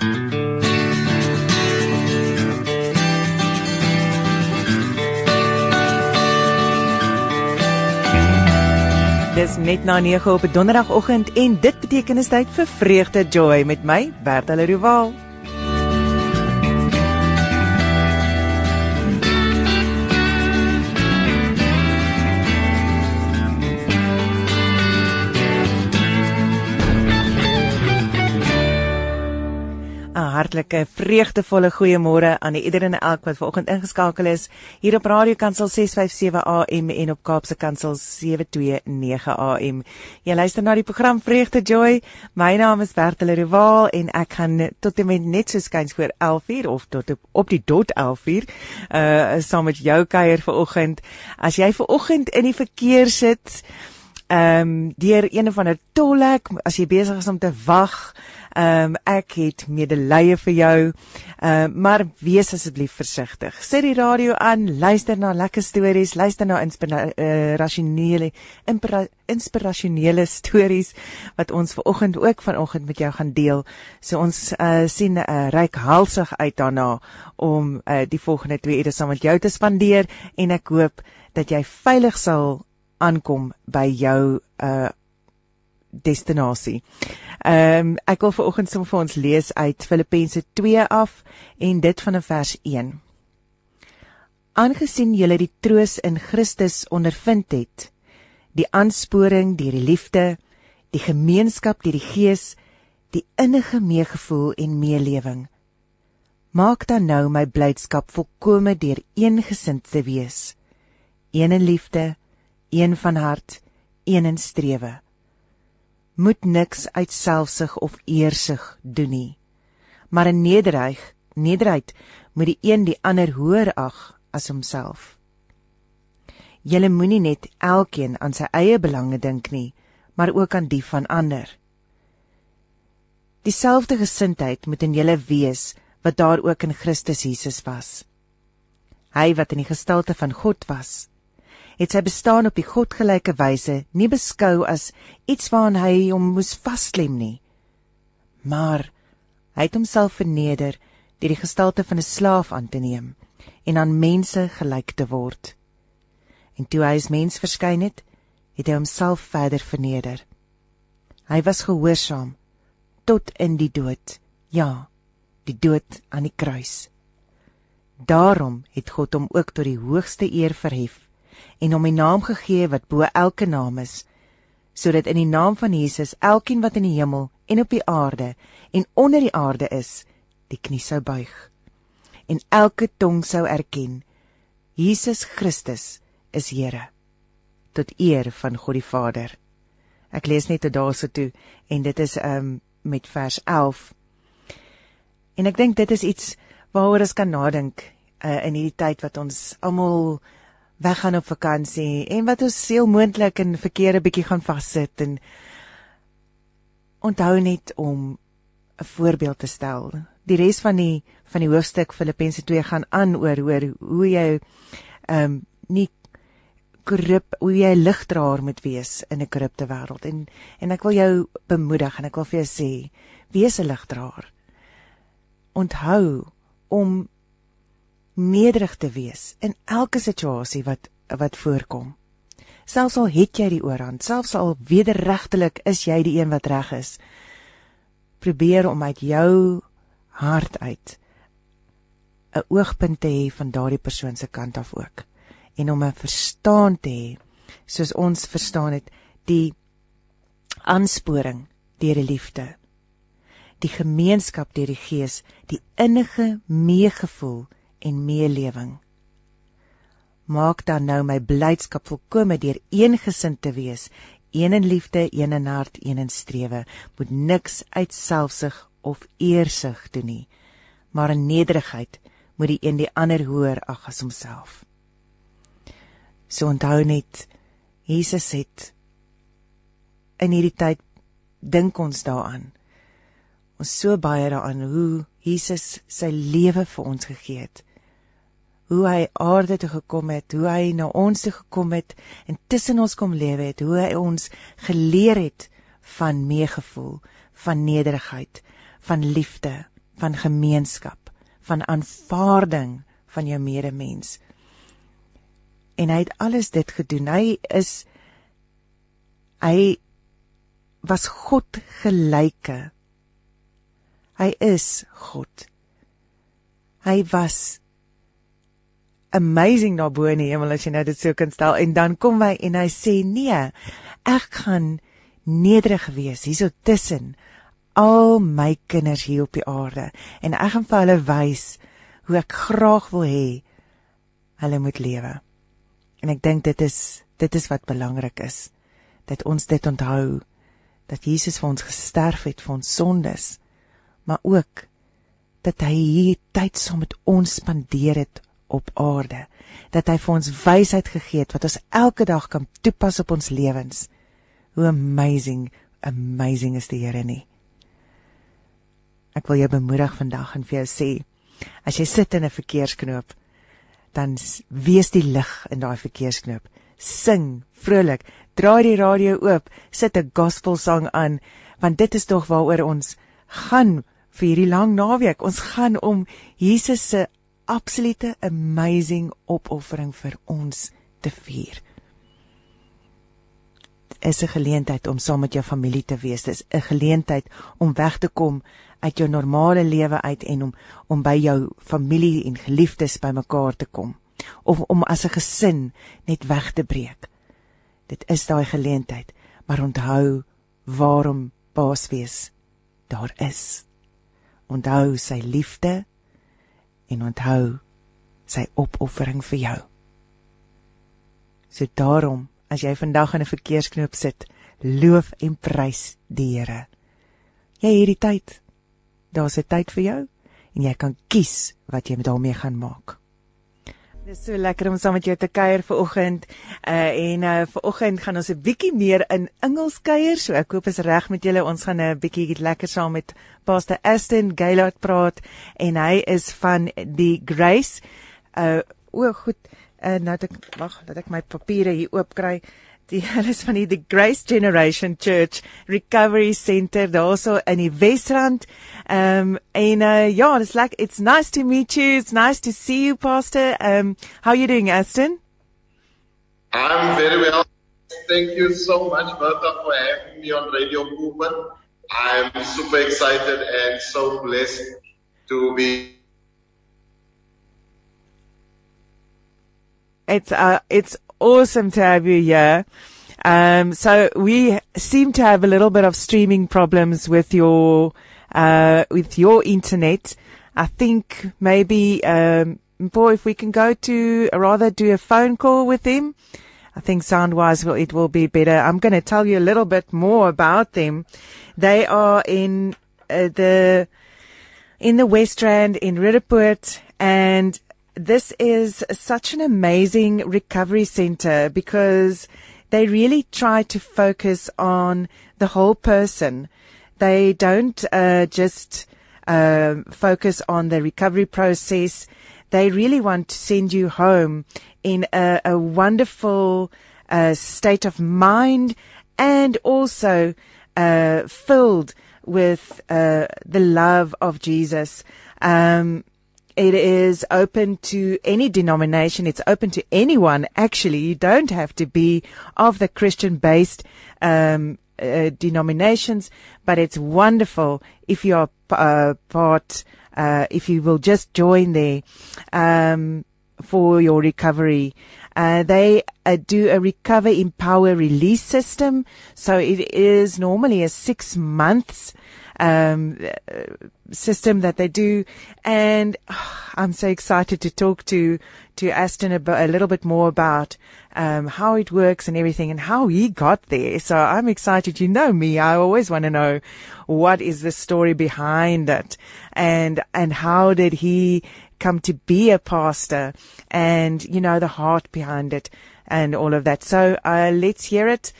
Dis net na 9 op 'n donderdagoggend en dit beteken is tyd vir vreugde joy met my Bertha Leroux. Hartlike vreugdevolle goeiemôre aan ieder en elk wat vanoggend ingeskakel is hier op Radio Kansel 657 AM en op Kaapse Kansel 729 AM. Jy luister na die program Vreugde Joy. My naam is Bertel Rival en ek gaan tot en met net so skuins voor 11uur of tot op, op die dot 11uur uh saam met jou kuier vanoggend. As jy vanoggend in die verkeer sit, ehm um, deur een of ander tolhek as jy besig is om te wag Ehm um, ek het medelee vir jou. Ehm uh, maar wees asseblief versigtig. Sit die radio aan, luister na lekker stories, luister na inspirasionele uh, inspirasionele stories wat ons ver oggend ook vanoggend met jou gaan deel. So ons uh, sien uh, ryk halsig uit daarna om uh, die volgende 2 ure saam met jou te spandeer en ek hoop dat jy veilig sal aankom by jou uh destinasie. Ehm um, ek wil vanoggend sommer vir ons lees uit Filippense 2 af en dit van vers 1. Aangesien julle die troos in Christus ondervind het, die aansporing deur die liefde, die gemeenskap deur die Gees, die innige meegevoel en meelewing, maak dan nou my blydskap volkome deur eengesind te wees, een in liefde, een van hart, een in strewe moet niks uit selfsug of eersug doen nie. Maar in nederig, nederheid moet die een die ander hoër ag as homself. Julle moenie net elkeen aan sy eie belange dink nie, maar ook aan die van ander. Dieselfde gesindheid moet in julle wees wat daar ook in Christus Jesus was. Hy wat in die gestalte van God was, het sy bestaan op die godgelyke wyse nie beskou as iets waaraan hy hom moes vasklem nie. Maar hy het homself verneder deur die gestalte van 'n slaaf aan te neem en aan mense gelyk te word. En toe hy as mens verskyn het, het hy homself verder verneder. Hy was gehoorsaam tot in die dood. Ja, die dood aan die kruis. Daarom het God hom ook tot die hoogste eer verhef en hom 'n naam gegee wat bo elke naam is, sodat in die naam van Jesus elkeen wat in die hemel en op die aarde en onder die aarde is, die knie sou buig en elke tong sou erken Jesus Christus is Here tot eer van God die Vader. Ek lees net tot daarso toe en dit is um met vers 11. En ek dink dit is iets waaroor ons kan nadink uh, in hierdie tyd wat ons almal weggaan op vakansie en wat ons seel moontlik in verkeerde bietjie gaan vassit en onthou net om 'n voorbeeld te stel. Die res van die van die hoofstuk Filippense 2 gaan aan oor oor hoe jy ehm um, nie korrup hoe jy ligdraer moet wees in 'n korrupte wêreld en en ek wil jou bemoedig en ek wil vir jou sê wees 'n ligdraer. Onthou om nederig te wees in elke situasie wat wat voorkom. Selfs al het jy die oorhand, selfs al wederregtelik is jy die een wat reg is, probeer om uit jou hart uit 'n oogpunt te hê van daardie persoon se kant af ook en om 'n verstaan te hê soos ons verstaan het die aansporing deur die liefde die gemeenskap deur die gees die innige meegevoel en meelewing. Maak dan nou my blydskap volkome deur eengesind te wees, een in liefde, een in hart, een in strewe, moet niks uit selfsug of eersug doen nie, maar in nederigheid moet die een die ander hoër ag as homself. So onthou net Jesus het in hierdie tyd dink ons daaraan. Ons so baie daaraan hoe Jesus sy lewe vir ons gegee het hoe hy aarde toe gekom het, hoe hy na ons toe gekom het en tussen ons kom lewe het, hoe hy ons geleer het van meegevoel, van nederigheid, van liefde, van gemeenskap, van aanvaarding van jou medemens. En hy het alles dit gedoen. Hy is hy was God gelyke. Hy is God. Hy was amazing daarbo in die hemel as jy nou dit sou kan stel. En dan kom hy en hy sê nee ek gaan nederig wees hierso tussen al my kinders hier op die aarde. En ek gaan vir hulle wys hoe ek graag wil hê hulle moet lewe. En ek dink dit is dit is wat belangrik is dat ons dit onthou dat Jesus vir ons gesterf het vir ons sondes maar ook dat hy hier tyd saam met ons spandeer het op aarde dat hy vir ons wysheid gegee het wat ons elke dag kan toepas op ons lewens. Hoe amazing, amazing is die Here nie. Ek wil jou bemoedig vandag en vir jou sê, as jy sit in 'n verkeersknoop, dan wees die lig in daai verkeersknoop. Sing vrolik, draai die radio oop, sit 'n gospel sang aan, want dit is tog waaroor ons gaan vir hierdie lang naweek. Ons gaan om Jesus se absolute amazing opoffering vir ons te vier. Dit is 'n geleentheid om saam met jou familie te wees. Dit is 'n geleentheid om weg te kom uit jou normale lewe uit en om om by jou familie en geliefdes bymekaar te kom of om as 'n gesin net weg te breek. Dit is daai geleentheid, maar onthou waarom Paasfees daar is. Onthou sy liefde en onthou sy opoffering vir jou. So daarom, as jy vandag in 'n verkeersknoop sit, loof en prys die Here. Jy hierdie tyd. Daar's 'n tyd vir jou en jy kan kies wat jy met daarmee gaan maak. Dit is so lekker om saam met jou te kuier vir oggend. Uh en uh vir oggend gaan ons 'n bietjie meer in Engels kuier. So ek hoop is reg met julle. Ons gaan 'n bietjie lekker saam met Pastor Aston Gaylord praat en hy is van die Grace. Uh o, goed. Uh nou dat ek wag, dat ek my papiere hier oop kry die hulle is van die The Grace Generation Church Recovery Center daarso in die Wesrand. Um en uh ja, it's like it's nice to meet you. It's nice to see you Pastor. Um how are you doing Aston? I'm very well. Thank you so much Bertha for having me on Radio Movement. I'm super excited and so blessed to be It's uh it's awesome to have you here. Um, so we seem to have a little bit of streaming problems with your uh, with your internet. I think maybe um, if we can go to rather do a phone call with him. I think sound wise it will be better. I'm going to tell you a little bit more about them. They are in uh, the in the West Rand in Ridderpoort and this is such an amazing recovery center because they really try to focus on the whole person. They don't uh, just uh, focus on the recovery process. They really want to send you home in a, a wonderful uh, state of mind and also uh, filled with uh, the love of Jesus. Um, it is open to any denomination. It's open to anyone. Actually, you don't have to be of the Christian based um, uh, denominations, but it's wonderful if you are uh, part, uh, if you will just join there um, for your recovery. Uh, they uh, do a recover, empower, release system. So it is normally a six months um, system that they do. And oh, I'm so excited to talk to, to Aston a, a little bit more about, um, how it works and everything and how he got there. So I'm excited. You know me. I always want to know what is the story behind it and, and how did he come to be a pastor and, you know, the heart behind it and all of that. So, uh, let's hear it.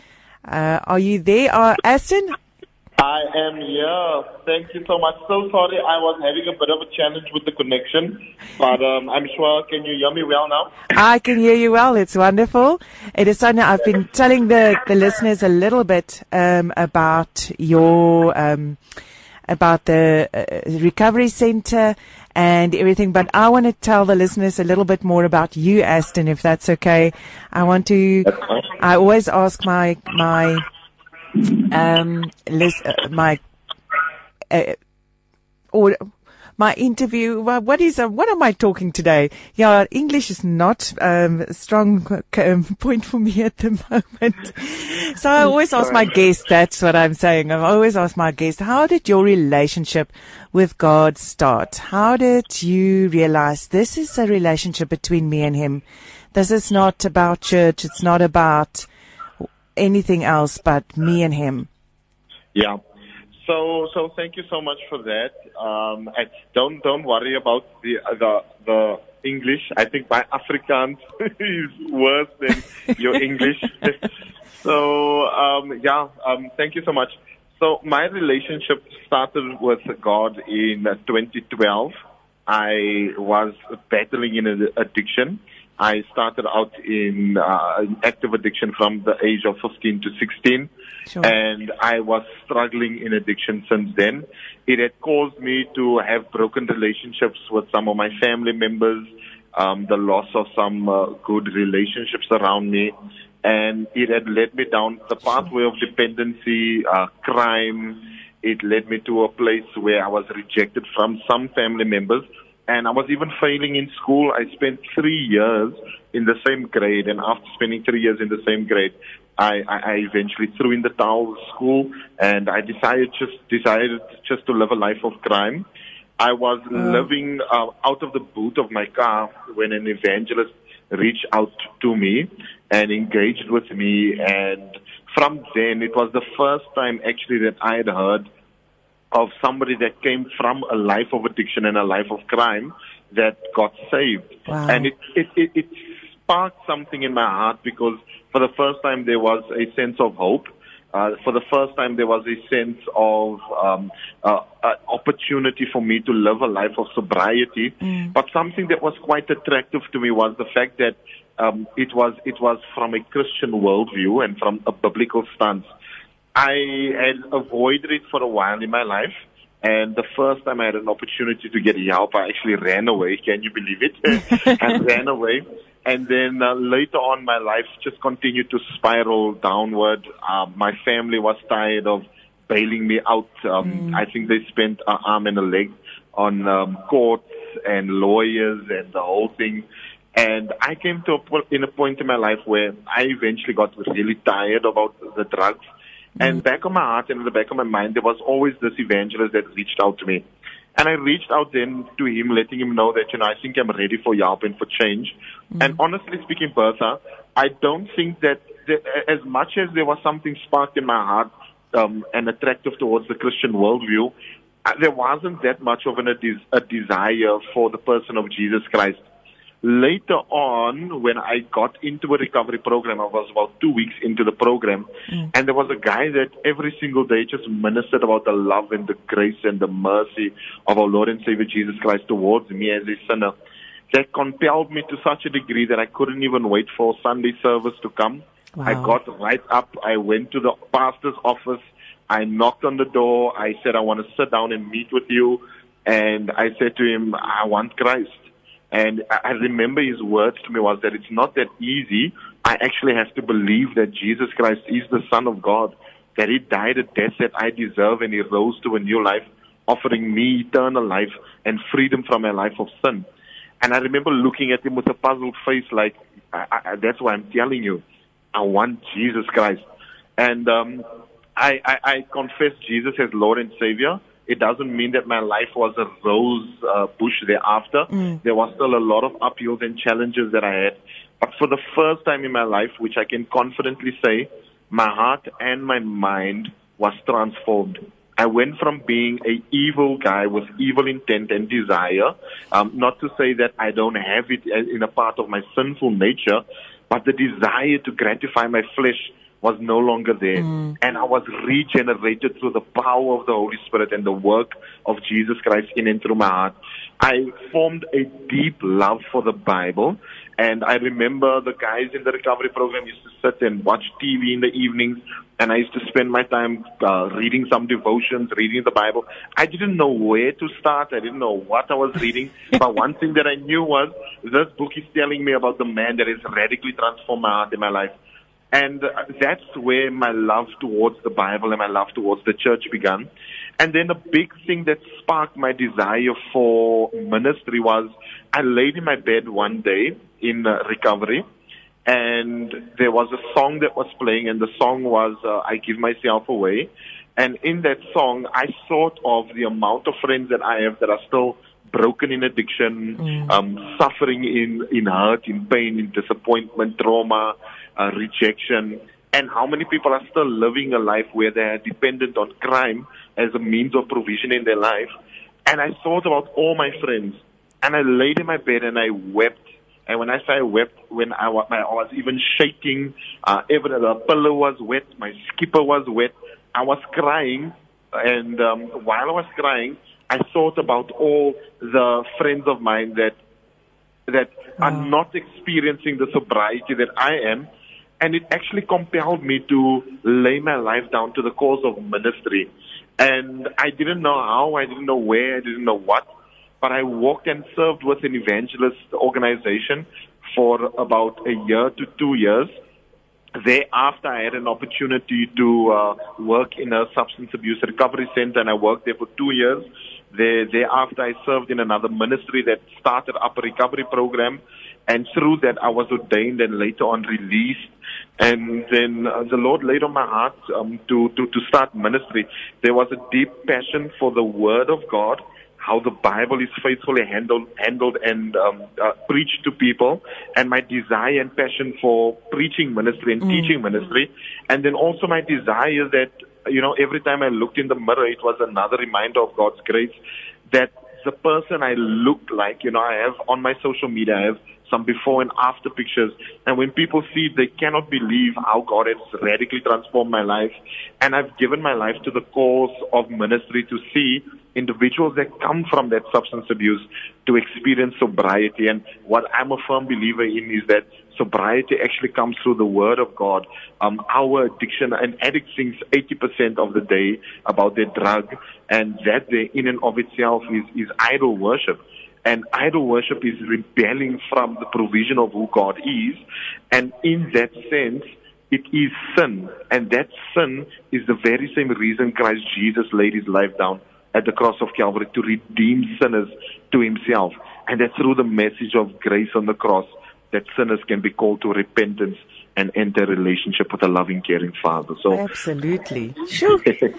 Uh, are you there, uh, Aston? I am here. Thank you so much. So sorry, I was having a bit of a challenge with the connection, but um, I'm sure. Can you hear me well now? I can hear you well. It's wonderful. It is something I've been telling the the listeners a little bit um, about your. Um, about the uh, recovery center and everything. But I want to tell the listeners a little bit more about you, Aston, if that's okay. I want to. I always ask my my um list, uh, my uh, or my interview. What is, uh, what am I talking today? Yeah, English is not um, a strong um, point for me at the moment. So I always ask my guests, that's what I'm saying. I always ask my guests, how did your relationship with God start? How did you realize this is a relationship between me and Him? This is not about church. It's not about anything else but me and Him. Yeah. So, so thank you so much for that. Um, don't don't worry about the the the English. I think my Afrikaans is worse than your English. so, um, yeah. Um, thank you so much. So, my relationship started with God in 2012. I was battling in an addiction. I started out in uh, active addiction from the age of 15 to 16. Sure. And I was struggling in addiction since then. It had caused me to have broken relationships with some of my family members, um, the loss of some uh, good relationships around me. And it had led me down the pathway of dependency, uh, crime. It led me to a place where I was rejected from some family members and I was even failing in school. I spent three years in the same grade, and after spending three years in the same grade, I, I, I eventually threw in the towel of school, and I decided just decided just to live a life of crime. I was mm. living uh, out of the boot of my car when an evangelist reached out to me and engaged with me, and from then it was the first time actually that I had heard of somebody that came from a life of addiction and a life of crime that got saved. Wow. And it, it, it, it sparked something in my heart because for the first time there was a sense of hope. Uh, for the first time, there was a sense of um, uh, uh, opportunity for me to live a life of sobriety. Mm. But something that was quite attractive to me was the fact that um, it was it was from a Christian worldview and from a biblical stance. I had avoided it for a while in my life. And the first time I had an opportunity to get help, I actually ran away. Can you believe it? I ran away. And then uh, later on, my life just continued to spiral downward. Uh, my family was tired of bailing me out. Um, mm. I think they spent an arm and a leg on um, courts and lawyers and the whole thing. And I came to a, in a point in my life where I eventually got really tired about the drugs. And mm. back on my heart and in the back of my mind, there was always this evangelist that reached out to me. And I reached out then to him, letting him know that, you know, I think I'm ready for help and for change. Mm. And honestly speaking, Bertha, I don't think that the, as much as there was something sparked in my heart um, and attractive towards the Christian worldview, uh, there wasn't that much of an, a, des- a desire for the person of Jesus Christ. Later on, when I got into a recovery program, I was about two weeks into the program, mm. and there was a guy that every single day just ministered about the love and the grace and the mercy of our Lord and Savior Jesus Christ towards me as a sinner. That compelled me to such a degree that I couldn't even wait for Sunday service to come. Wow. I got right up. I went to the pastor's office. I knocked on the door. I said, I want to sit down and meet with you. And I said to him, I want Christ. And I remember his words to me was that it's not that easy. I actually have to believe that Jesus Christ is the Son of God, that he died a death that I deserve and he rose to a new life, offering me eternal life and freedom from a life of sin. And I remember looking at him with a puzzled face like, I, I, that's why I'm telling you, I want Jesus Christ. And um, I, I, I confess Jesus as Lord and Savior. It doesn't mean that my life was a rose uh, bush thereafter. Mm. There was still a lot of uphills and challenges that I had. But for the first time in my life, which I can confidently say, my heart and my mind was transformed. I went from being a evil guy with evil intent and desire, um, not to say that I don't have it in a part of my sinful nature, but the desire to gratify my flesh was no longer there. Mm. And I was regenerated through the power of the Holy Spirit and the work of Jesus Christ in and through my heart. I formed a deep love for the Bible And I remember the guys in the recovery program used to sit and watch TV in the evenings, and I used to spend my time uh, reading some devotions, reading the Bible. I didn't know where to start. I didn't know what I was reading. but one thing that I knew was this book is telling me about the man that has radically transformed my heart and my life. And that's where my love towards the Bible and my love towards the church began. And then a big thing that sparked my desire for ministry was I laid in my bed one day in uh, recovery and there was a song that was playing and the song was uh, I Give Myself Away. And in that song, I thought of the amount of friends that I have that are still broken in addiction, mm. um, suffering in, in hurt, in pain, in disappointment, trauma, uh, rejection and how many people are still living a life where they are dependent on crime as a means of provision in their life. And I thought about all my friends, and I laid in my bed and I wept. And when I say I wept, when I, was, I was even shaking, uh, even the pillow was wet, my skipper was wet, I was crying. And um, while I was crying, I thought about all the friends of mine that that are not experiencing the sobriety that I am, and it actually compelled me to lay my life down to the cause of ministry. And I didn't know how, I didn't know where, I didn't know what, but I walked and served with an evangelist organization for about a year to two years. Thereafter, I had an opportunity to uh, work in a substance abuse recovery center, and I worked there for two years. There, thereafter, I served in another ministry that started up a recovery program, and through that, I was ordained and later on released and then uh, the Lord laid on my heart um, to, to, to start ministry. There was a deep passion for the Word of God, how the Bible is faithfully handled, handled and um, uh, preached to people, and my desire and passion for preaching ministry and mm. teaching ministry. And then also my desire that, you know, every time I looked in the mirror, it was another reminder of God's grace that the person I look like, you know, I have on my social media, I have some before and after pictures. And when people see they cannot believe how God has radically transformed my life. And I've given my life to the cause of ministry to see individuals that come from that substance abuse to experience sobriety. And what I'm a firm believer in is that sobriety actually comes through the Word of God. Um, our addiction, an addict thinks 80% of the day about their drug, and that in and of itself is, is idol worship. And idol worship is rebelling from the provision of who God is. And in that sense, it is sin. And that sin is the very same reason Christ Jesus laid his life down at the cross of Calvary to redeem sinners to himself. And that's through the message of grace on the cross that sinners can be called to repentance and enter a relationship with a loving, caring Father. So absolutely, sure. you,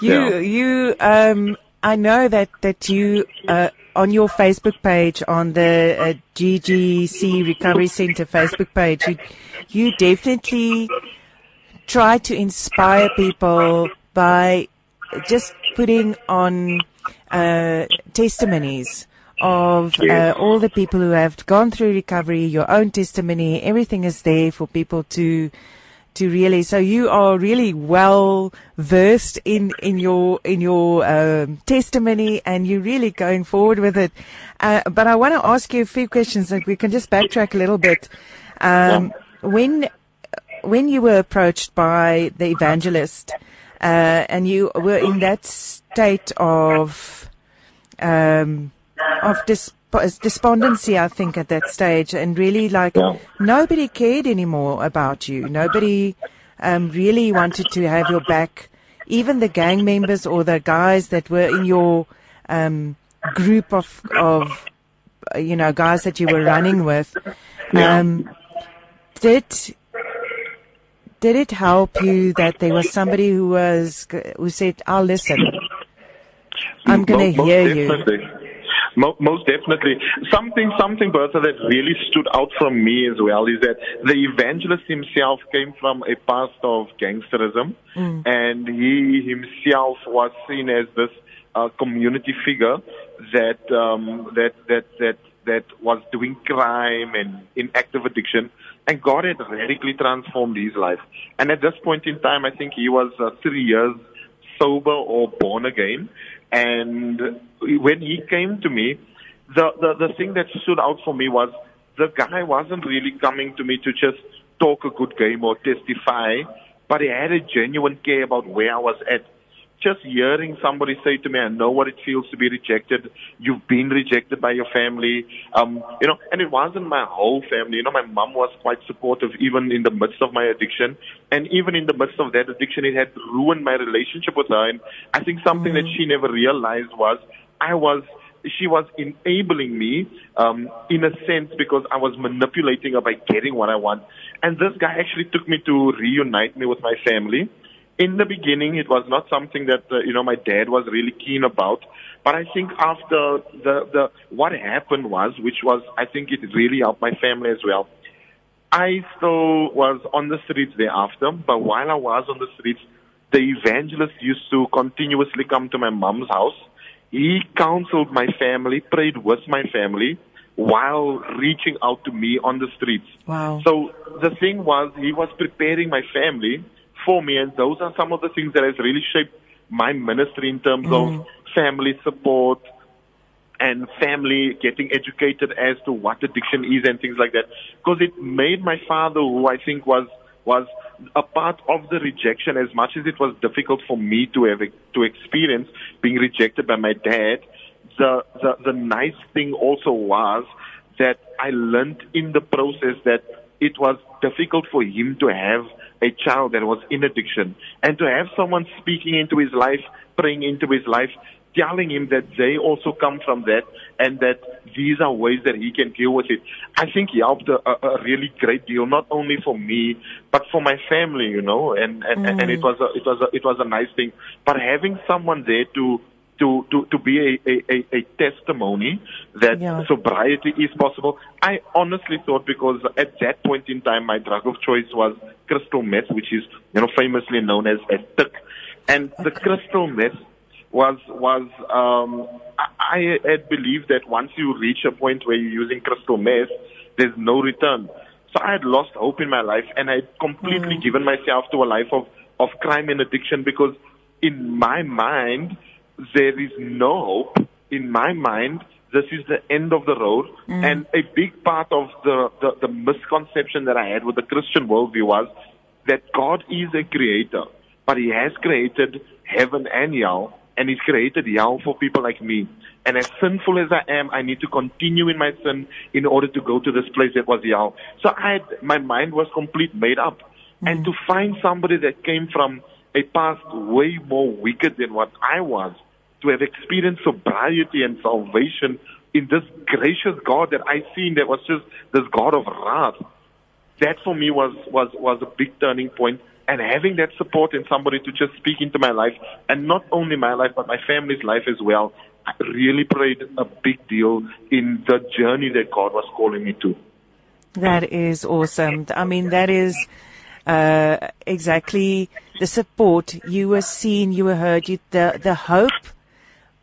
yeah. you, um, I know that that you uh, on your Facebook page, on the uh, GGC Recovery Center Facebook page, you, you definitely try to inspire people by just putting on uh, testimonies of uh, all the people who have gone through recovery, your own testimony, everything is there for people to to really. So you are really well versed in in your in your um, testimony, and you're really going forward with it. Uh, but I want to ask you a few questions. Like we can just backtrack a little bit. Um, when when you were approached by the evangelist, uh, and you were in that state of um, of dis- despondency, I think, at that stage, and really like yeah. nobody cared anymore about you. Nobody um, really wanted to have your back. Even the gang members or the guys that were in your um, group of of you know guys that you were running with, um, did did it help you that there was somebody who was who said, "I'll listen. I'm going to hear you." Most definitely. Something, something, Bertha, that really stood out from me as well is that the evangelist himself came from a past of gangsterism, mm. and he himself was seen as this uh, community figure that um, that that that that was doing crime and in active addiction. And God had radically transformed his life. And at this point in time, I think he was uh, three years sober or born again. And when he came to me, the, the, the thing that stood out for me was the guy wasn't really coming to me to just talk a good game or testify, but he had a genuine care about where I was at. Just hearing somebody say to me, I know what it feels to be rejected. You've been rejected by your family. Um, you know, and it wasn't my whole family. You know, my mom was quite supportive even in the midst of my addiction. And even in the midst of that addiction, it had ruined my relationship with her. And I think something mm. that she never realized was I was she was enabling me um, in a sense because I was manipulating her by getting what I want. And this guy actually took me to reunite me with my family. In the beginning, it was not something that uh, you know my dad was really keen about. But I think after the the what happened was, which was I think it really helped my family as well. I still was on the streets thereafter, but while I was on the streets, the evangelist used to continuously come to my mom's house he counseled my family, prayed with my family while reaching out to me on the streets. Wow. So the thing was, he was preparing my family for me, and those are some of the things that has really shaped my ministry in terms mm. of family support and family getting educated as to what addiction is and things like that. Because it made my father, who I think was was a part of the rejection as much as it was difficult for me to have to experience being rejected by my dad. The the, the nice thing also was that I learned in the process that it was difficult for him to have a child that was in addiction. And to have someone speaking into his life praying into his life telling him that they also come from that and that these are ways that he can deal with it. I think he helped a, a really great deal, not only for me, but for my family, you know, and, and, mm. and it was a, it was a, it was a nice thing. But having someone there to, to, to, to be a, a, a, testimony that yeah. sobriety is possible. I honestly thought because at that point in time, my drug of choice was crystal meth, which is, you know, famously known as, as tik. And okay. the crystal meth was was um, I had believed that once you reach a point where you're using crystal meth, there's no return. So I had lost hope in my life, and I had completely mm. given myself to a life of of crime and addiction because in my mind there is no hope. In my mind, this is the end of the road. Mm. And a big part of the, the, the misconception that I had with the Christian worldview was that God is a creator, but He has created heaven and hell and He's created hell for people like me. And as sinful as I am, I need to continue in my sin in order to go to this place that was hell. So I had, my mind was complete made up. Mm-hmm. And to find somebody that came from a past way more wicked than what I was, to have experienced sobriety and salvation in this gracious God that I seen that was just this God of wrath. That for me was, was, was a big turning point and having that support and somebody to just speak into my life and not only my life but my family's life as well I really played a big deal in the journey that God was calling me to. That is awesome. I mean, that is uh, exactly the support you were seen, you were heard, you, the the hope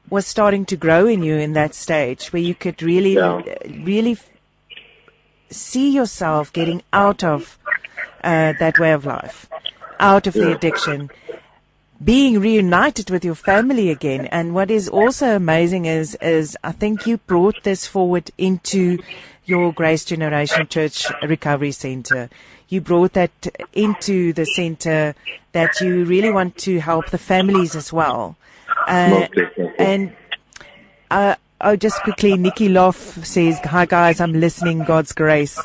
was starting to grow in you in that stage where you could really, yeah. really see yourself getting out of uh, that way of life out of yeah. the addiction, being reunited with your family again. And what is also amazing is, is I think you brought this forward into your Grace Generation Church Recovery Center. You brought that into the center that you really want to help the families as well. Uh, and uh, oh, just quickly, Nikki Loff says, "Hi guys, I'm listening. God's grace."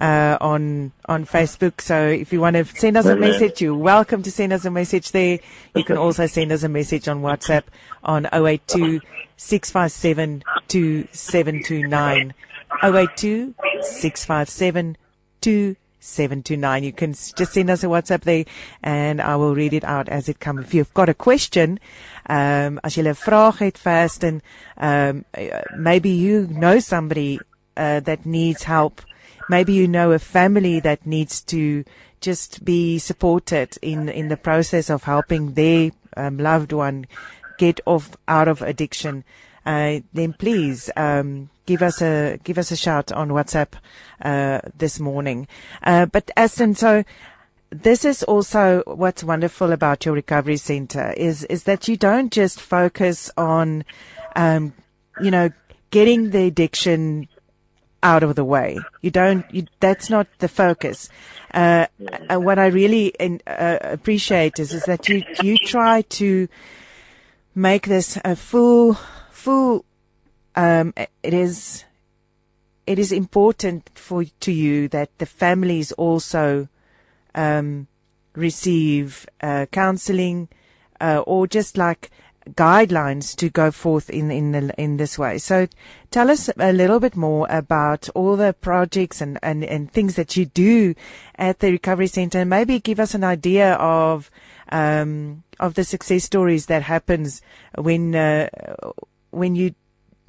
Uh, on on Facebook. So if you want to send us a message, you're welcome to send us a message there. You can also send us a message on WhatsApp on 082 657 2729. 082 657 2729. You can just send us a WhatsApp there and I will read it out as it comes. If you've got a question, um, as jy 'n vraag het first and um, maybe you know somebody uh, that needs help maybe you know a family that needs to just be supported in, in the process of helping their um, loved one get off out of addiction, uh, then please um, give us a give us a shout on WhatsApp uh, this morning. Uh, but Aston, so this is also what's wonderful about your recovery center is is that you don't just focus on, um, you know, getting the addiction out of the way. You don't. You, that's not the focus. Uh, uh, what I really in, uh, appreciate is is that you you try to make this a full full. Um, it is it is important for to you that the families also um, receive uh, counseling uh, or just like guidelines to go forth in in the, in this way. So, tell us a little bit more about all the projects and, and, and things that you do at the recovery center, and maybe give us an idea of um, of the success stories that happens when uh, when you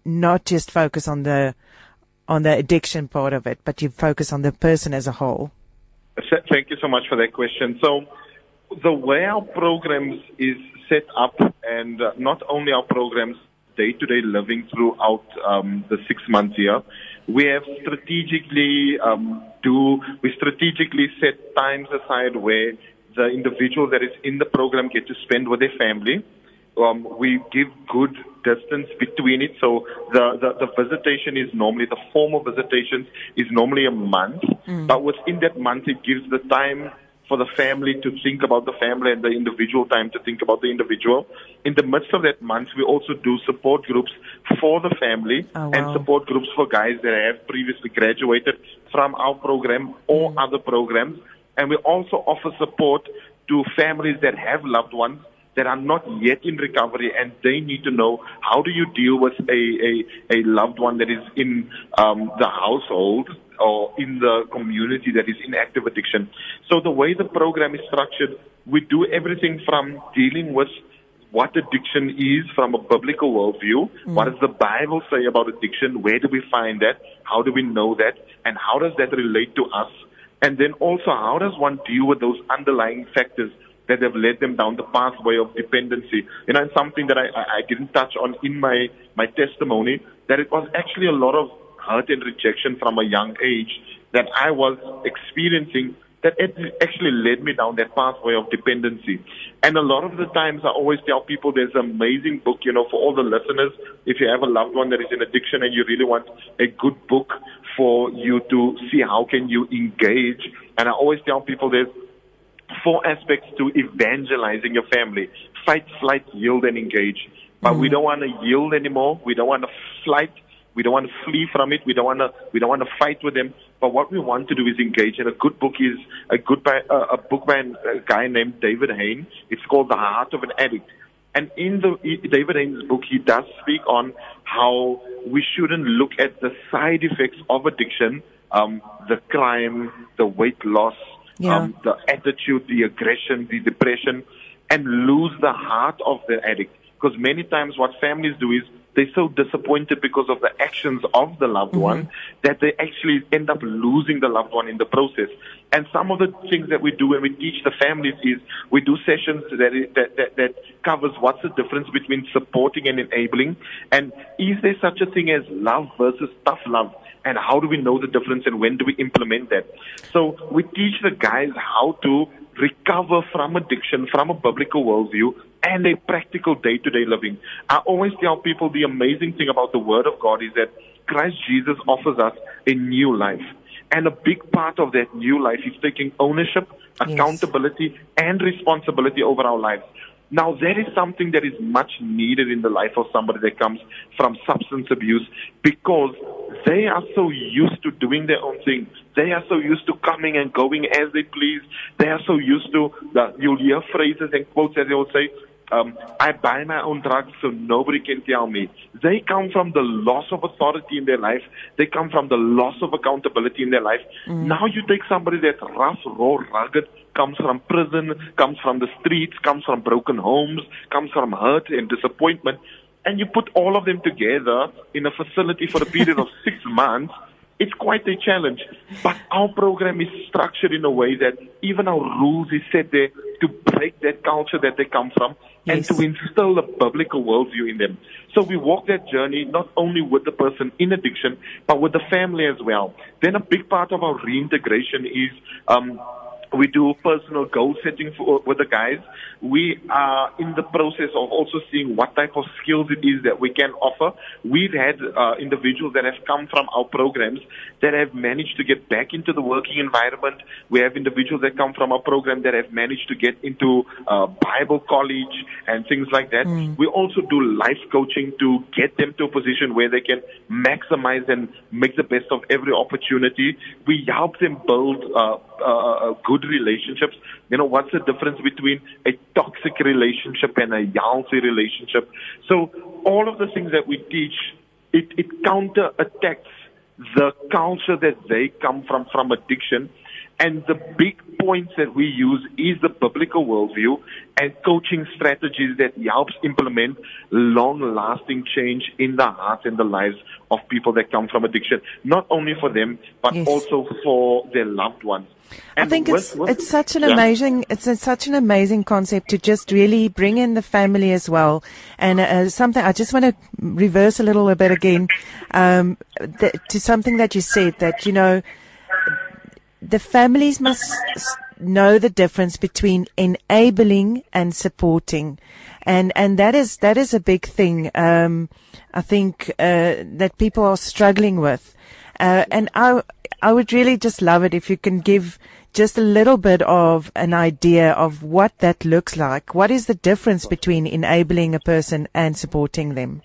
not just focus on the on the addiction part of it, but you focus on the person as a whole. Thank you so much for that question. So, the way our programs is set up, and uh, not only our programs, day-to-day living throughout um, the six months here, we have strategically um, do we strategically set times aside where the individual that is in the program get to spend with their family. Um, we give good distance between it. So the, the, the, visitation is normally, the formal visitations is normally a month. Mm. But within that month, it gives the time for the family to think about the family and the individual time to think about the individual. In the midst of that month, we also do support groups for the family oh, wow. and support groups for guys that have previously graduated from our program or mm. other programs. And we also offer support to families that have loved ones that are not yet in recovery and they need to know how do you deal with a, a, a loved one that is in um, the household or in the community that is in active addiction. So the way the program is structured, we do everything from dealing with what addiction is from a biblical worldview. Mm. What does the Bible say about addiction? Where do we find that? How do we know that? And how does that relate to us? And then also, how does one deal with those underlying factors that have led them down the pathway of dependency? You know, and something that I, I didn't touch on in my, my testimony, that it was actually a lot of hurt and rejection from a young age that I was experiencing that it actually led me down that pathway of dependency. And a lot of the times I always tell people there's an amazing book, you know, for all the listeners. If you have a loved one that is in addiction and you really want a good book for you to see how can you engage. And I always tell people there's four aspects to evangelizing your family. Fight, flight, yield, and engage. But mm-hmm. we don't want to yield anymore. We don't want to flight we don't want to flee from it. We don't want to. We don't want to fight with them. But what we want to do is engage. And a good book is a good by, uh, a book by a guy named David Hain. It's called The Heart of an Addict. And in the David Hain's book, he does speak on how we shouldn't look at the side effects of addiction, um, the crime, the weight loss, yeah. um, the attitude, the aggression, the depression, and lose the heart of the addict. Because many times what families do is they're so disappointed because of the actions of the loved mm-hmm. one that they actually end up losing the loved one in the process. And some of the things that we do when we teach the families is we do sessions that, that, that, that covers what's the difference between supporting and enabling. And is there such a thing as love versus tough love? And how do we know the difference and when do we implement that? So we teach the guys how to recover from addiction from a biblical worldview and a practical day-to-day living. I always tell people the amazing thing about the Word of God is that Christ Jesus offers us a new life. And a big part of that new life is taking ownership, accountability, yes. and responsibility over our lives. Now, that is something that is much needed in the life of somebody that comes from substance abuse because they are so used to doing their own thing. They are so used to coming and going as they please. They are so used to, that you'll hear phrases and quotes as they will say, um, I buy my own drugs so nobody can tell me. They come from the loss of authority in their life. They come from the loss of accountability in their life. Mm. Now you take somebody that's rough, raw, rugged, comes from prison, comes from the streets, comes from broken homes, comes from hurt and disappointment, and you put all of them together in a facility for a period of six months it's quite a challenge. But our program is structured in a way that even our rules is set there to break that culture that they come from yes. and to instill a biblical worldview in them. So we walk that journey not only with the person in addiction, but with the family as well. Then a big part of our reintegration is um, We do personal goal setting for, with the guys. We are in the process of also seeing what type of skills it is that we can offer. We've had uh, individuals that have come from our programs that have managed to get back into the working environment. We have individuals that come from our program that have managed to get into uh, Bible college and things like that. Mm. We also do life coaching to get them to a position where they can maximize and make the best of every opportunity. We help them build uh, uh, good relationships. You know, what's the difference between a toxic relationship and a healthy relationship? So all of the things that we teach, it, it counter attacks the culture that they come from, from addiction. And the big points that we use is the biblical worldview and coaching strategies that helps implement long lasting change in the hearts and the lives of people that come from addiction. Not only for them, but yes. also for their loved ones. And I think it's it's such an yeah. amazing it's a, such an amazing concept to just really bring in the family as well. And uh, something I just want to reverse a little bit again um, the, to something that you said that you know the families must know the difference between enabling and supporting, and and that is that is a big thing. Um, I think uh, that people are struggling with, uh, and I I would really just love it if you can give just a little bit of an idea of what that looks like. What is the difference between enabling a person and supporting them?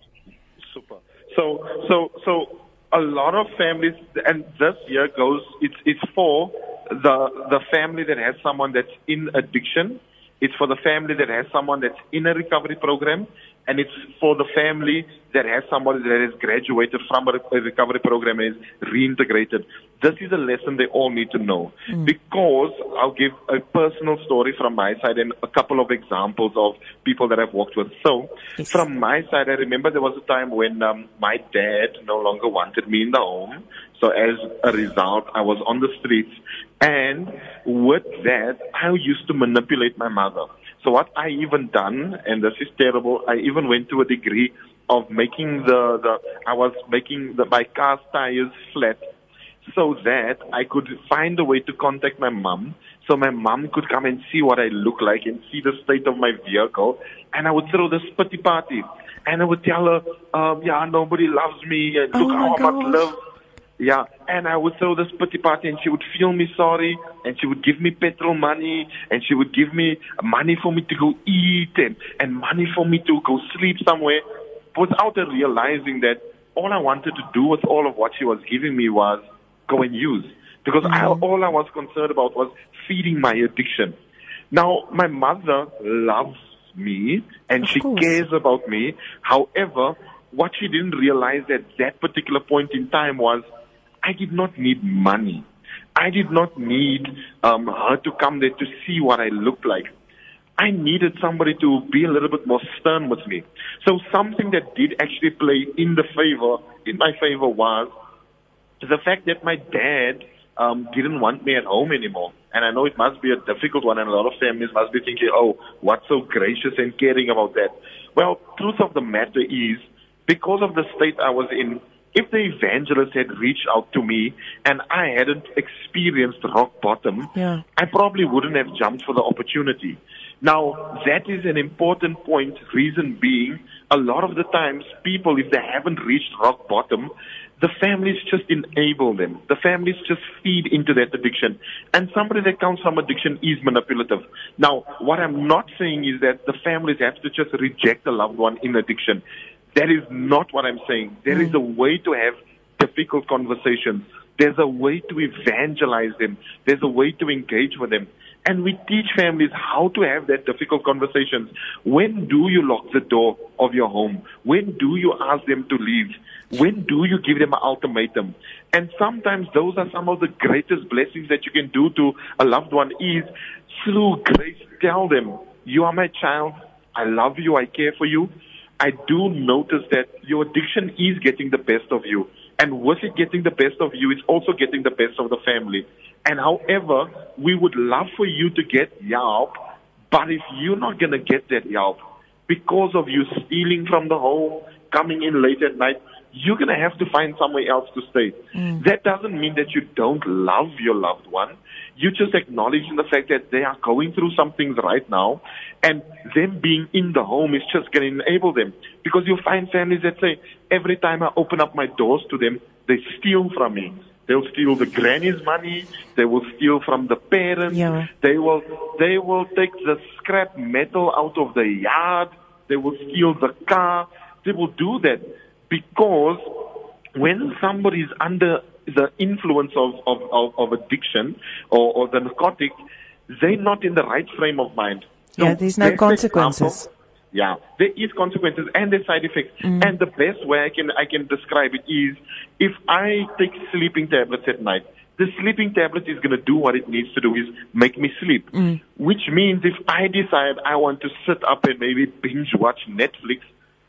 Super. So so so a lot of families, and this year goes, it's, it's for the, the family that has someone that's in addiction. It's for the family that has someone that's in a recovery program and it's for the family that has somebody that has graduated from a recovery program and is reintegrated. This is a lesson they all need to know. Mm. Because I'll give a personal story from my side and a couple of examples of people that I've worked with. So, yes. from my side, I remember there was a time when um, my dad no longer wanted me in the home. So as a result, I was on the streets. And with that, I used to manipulate my mother. So what I even done, and this is terrible, I even went to a degree of making the, the I was making the, my car's tires flat so that I could find a way to contact my mom so my mom could come and see what I look like and see the state of my vehicle. And I would throw this pity party. And I would tell her, um, yeah, nobody loves me and look oh how gosh. much love yeah, and I would throw this pity party and she would feel me sorry and she would give me petrol money and she would give me money for me to go eat and, and money for me to go sleep somewhere without her realizing that all I wanted to do with all of what she was giving me was go and use. Because mm-hmm. I, all I was concerned about was feeding my addiction. Now, my mother loves me and of she course. cares about me. However, what she didn't realize at that particular point in time was I did not need money. I did not need um, her to come there to see what I looked like. I needed somebody to be a little bit more stern with me. So something that did actually play in the favor, in my favor was the fact that my dad um, didn't want me at home anymore. And I know it must be a difficult one and a lot of families must be thinking, oh, what's so gracious and caring about that? Well, truth of the matter is, because of the state I was in, if the evangelist had reached out to me and I hadn't experienced rock bottom, yeah. I probably wouldn't have jumped for the opportunity. Now, that is an important point, reason being, a lot of the times people, if they haven't reached rock bottom, the families just enable them. The families just feed into that addiction. And somebody that comes from addiction is manipulative. Now, what I'm not saying is that the families have to just reject a loved one in addiction. That is not what I'm saying. There is a mm. way to have difficult conversations. There's a way to evangelize them. There's a way to engage with them. And we teach families how to have that difficult conversations. When do you lock the door of your home? When do you ask them to leave? When do you give them an ultimatum? And sometimes those are some of the greatest blessings that you can do to a loved one is through grace tell them, you are my child. I love you. I care for you. I do notice that your addiction is getting the best of you. And with it getting the best of you, it's also getting the best of the family. And however, we would love for you to get help, but if you're not going to get that help because of you stealing from the home, coming in late at night, you're going to have to find somewhere else to stay. Mm. That doesn't mean that you don't love your loved one. You just acknowledging the fact that they are going through some things right now, and them being in the home is just going to enable them. Because you'll find families that say, every time I open up my doors to them, they steal from me. They'll steal the granny's money. They will steal from the parents. Yeah. They will they will take the scrap metal out of the yard. They will steal the car. They will do that because when somebody is under the influence of, of, of, of addiction or, or the narcotic, they're not in the right frame of mind. Yeah, there's no consequences. example- yeah, there is consequences and there's side effects. Mm. And the best way I can I can describe it is if I take sleeping tablets at night, the sleeping tablet is going to do what it needs to do is make me sleep. Mm. Which means if I decide I want to sit up and maybe binge watch Netflix,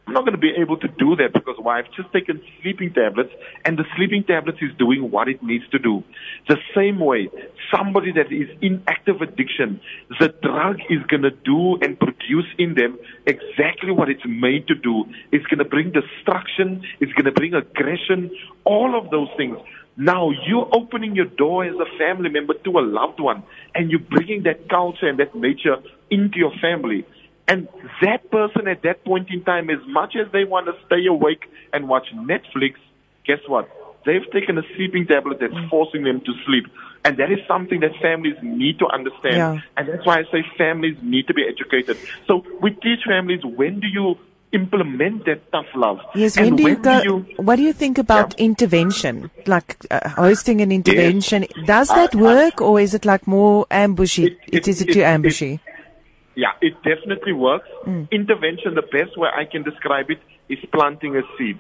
I'm not going to be able to do that because why? I've just taken sleeping tablets and the sleeping tablets is doing what it needs to do. The same way, somebody that is in active addiction, the drug is going to do and produce in them exactly what it's made to do. It's going to bring destruction. It's going to bring aggression. All of those things. Now you're opening your door as a family member to a loved one and you're bringing that culture and that nature into your family. And that person at that point in time, as much as they want to stay awake and watch Netflix, guess what? They've taken a sleeping tablet that's forcing them to sleep. And that is something that families need to understand. Yeah. And that's why I say families need to be educated. So we teach families when do you implement that tough love? Yes, when do you go? you what do you think about Yeah. intervention, like uh, hosting an intervention? Does that I- I- work, or is it like more ambushy? It- It, it- is it it- too it- ambushy? Yeah, it definitely works. Intervention, the best way I can describe it is planting a seed.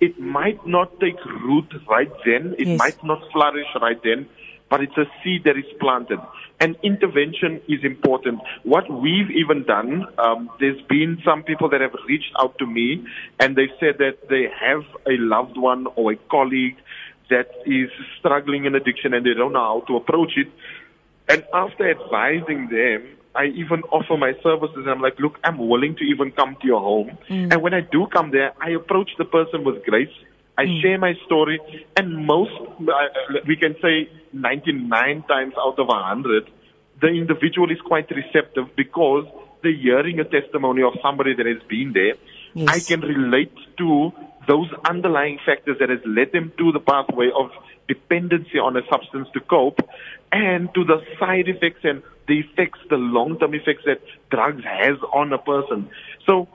It might not take root right then, it Yes. might not flourish right then, but it's a seed that is planted. And intervention is important. What we've even done, um, there's been some people that have reached out to me and they said that they have a loved one or a colleague that is struggling in addiction and they don't know how to approach it. And after advising them, I even offer my services. I'm like, look, I'm willing to even come to your home. And when I do come there, I approach the person with grace. I share my story, and most, uh, we can say 99 times out of 100, the individual is quite receptive because they're hearing a testimony of somebody that has been there. Yes. I can relate to those underlying factors that has led them to the pathway of dependency on a substance to cope and to the side effects and the effects, the long-term effects that drugs has on a person. So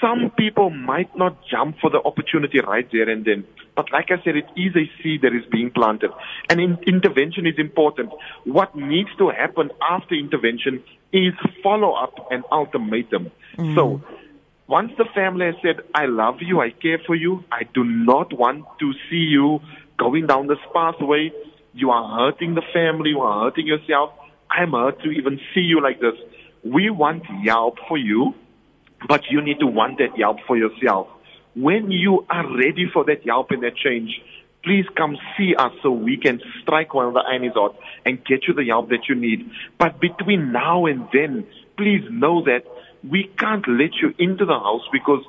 some people might not jump for the opportunity right there and then. But like I said, it is a seed that is being planted. And in, intervention is important. What needs to happen after intervention is follow up and ultimatum. Mm-hmm. So once the family has said, I love you, I care for you, I do not want to see you going down this pathway, you are hurting the family, you are hurting yourself, I'm hurt to even see you like this. We want help for you, but you need to want that help for yourself. When you are ready for that help and that change, please come see us so we can strike while the iron is hot and get you the help that you need. But between now and then, please know that we can't let you into the house because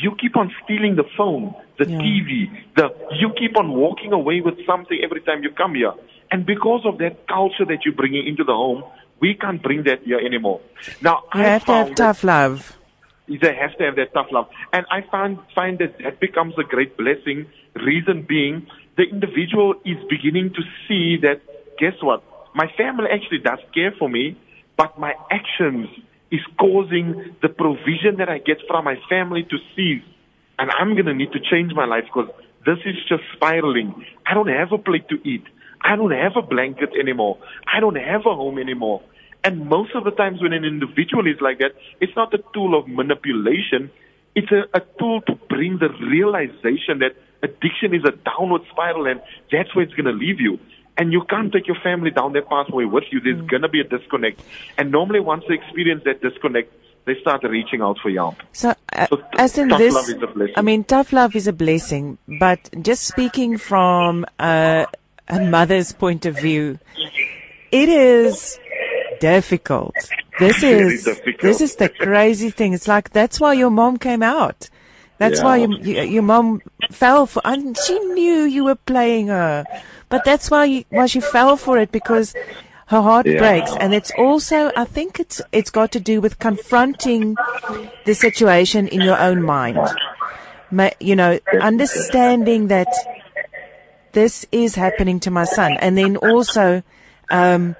you keep on stealing the phone, the Yeah. TV, the you keep on walking away with something every time you come here. And because of that culture that you're bringing into the home, we can't bring that here anymore. Now, You I have to have tough love. they have to have that tough love. And I find find that that becomes a great blessing. Reason being, the individual is beginning to see that. Guess what? My family actually does care for me, but my actions is causing the provision that I get from my family to cease. And I'm gonna need to change my life because this is just spiraling. I don't have a plate to eat. I don't have a blanket anymore. I don't have a home anymore. And most of the times when an individual is like that, it's not a tool of manipulation. It's a, a tool to bring the realization that addiction is a downward spiral and that's where it's going to leave you. And you can't take your family down that pathway with you. There's going to be a disconnect. And normally once they experience that disconnect, they start reaching out for help. So, uh, So t- as in tough this, love is a blessing. I mean, tough love is a blessing, but just speaking from uh, a mother's point of view, it is difficult. This is difficult. this is the crazy thing. It's like that's why your mom came out. That's Yeah. why you, you, your mom fell for, and she knew you were playing her, but that's why you, why she fell for it because her heart Yeah. breaks, and it's also I think it's it's got to do with confronting the situation in your own mind. Ma- you know, understanding that this is happening to my son, and then also um,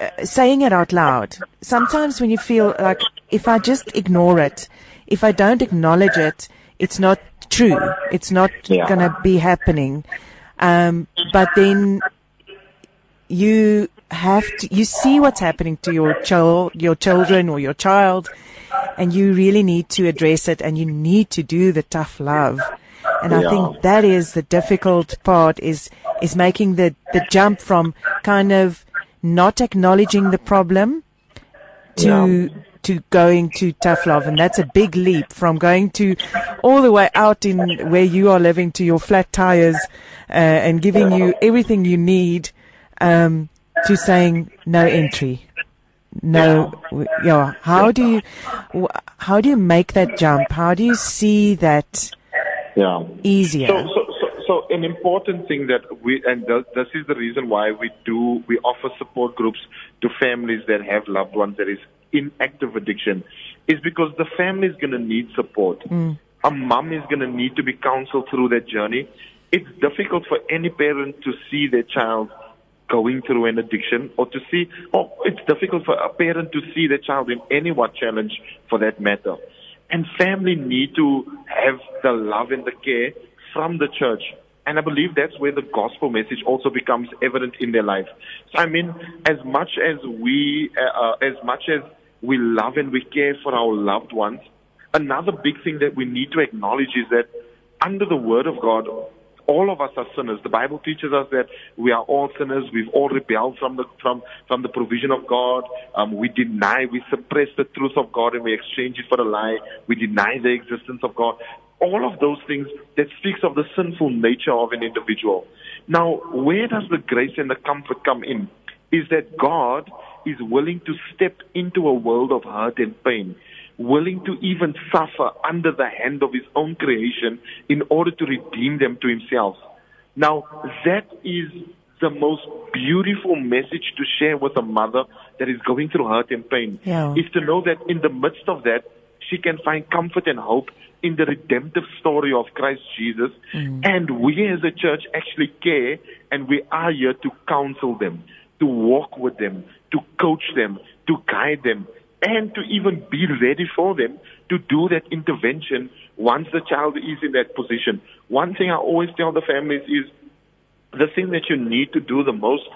uh, saying it out loud. Sometimes when you feel like if I just ignore it, if I don't acknowledge it, it's not true. It's not Yeah. gonna be happening. Um, but then you have to, you see what's happening to your child, your children or your child, and you really need to address it and you need to do the tough love. And I think that is the difficult part is, is making the, the jump from kind of not acknowledging the problem to, to going to tough love. And that's a big leap from going to all the way out in where you are living to your flat tires, uh, and giving you everything you need, um, to saying no entry. No, yeah. How do you, how do you make that jump? How do you see that Yeah. easier? So, so, so, so an important thing that we, and th- this is the reason why we do, we offer support groups to families that have loved ones that is in active addiction, is because the family is going to need support. A mom is going to need to be counseled through that journey. It's difficult for any parent to see their child going through an addiction or to see, or it's difficult for a parent to see their child in any what challenge for that matter. And family need to have the love and the care from the church. And I believe that's where the gospel message also becomes evident in their life. So I mean, as much as we, uh, uh, as much as we love and we care for our loved ones, another big thing that we need to acknowledge is that under the word of God, all of us are sinners. The Bible teaches us that we are all sinners. We've all rebelled from the from from the provision of God. Um, we deny, we suppress the truth of God, and we exchange it for a lie. We deny the existence of God. All of those things that speaks of the sinful nature of an individual. Now, where does the grace and the comfort come in? Is that God is willing to step into a world of hurt and pain willing to even suffer under the hand of his own creation in order to redeem them to himself. Now, that is the most beautiful message to share with a mother that is going through hurt and pain. Yeah. Is to know that in the midst of that, she can find comfort and hope in the redemptive story of Christ Jesus. Mm. And we as a church actually care and we are here to counsel them, to walk with them, to coach them, to guide them, and to even be ready for them to do that intervention once the child is in that position. One thing I always tell the families is the thing that you need to do the most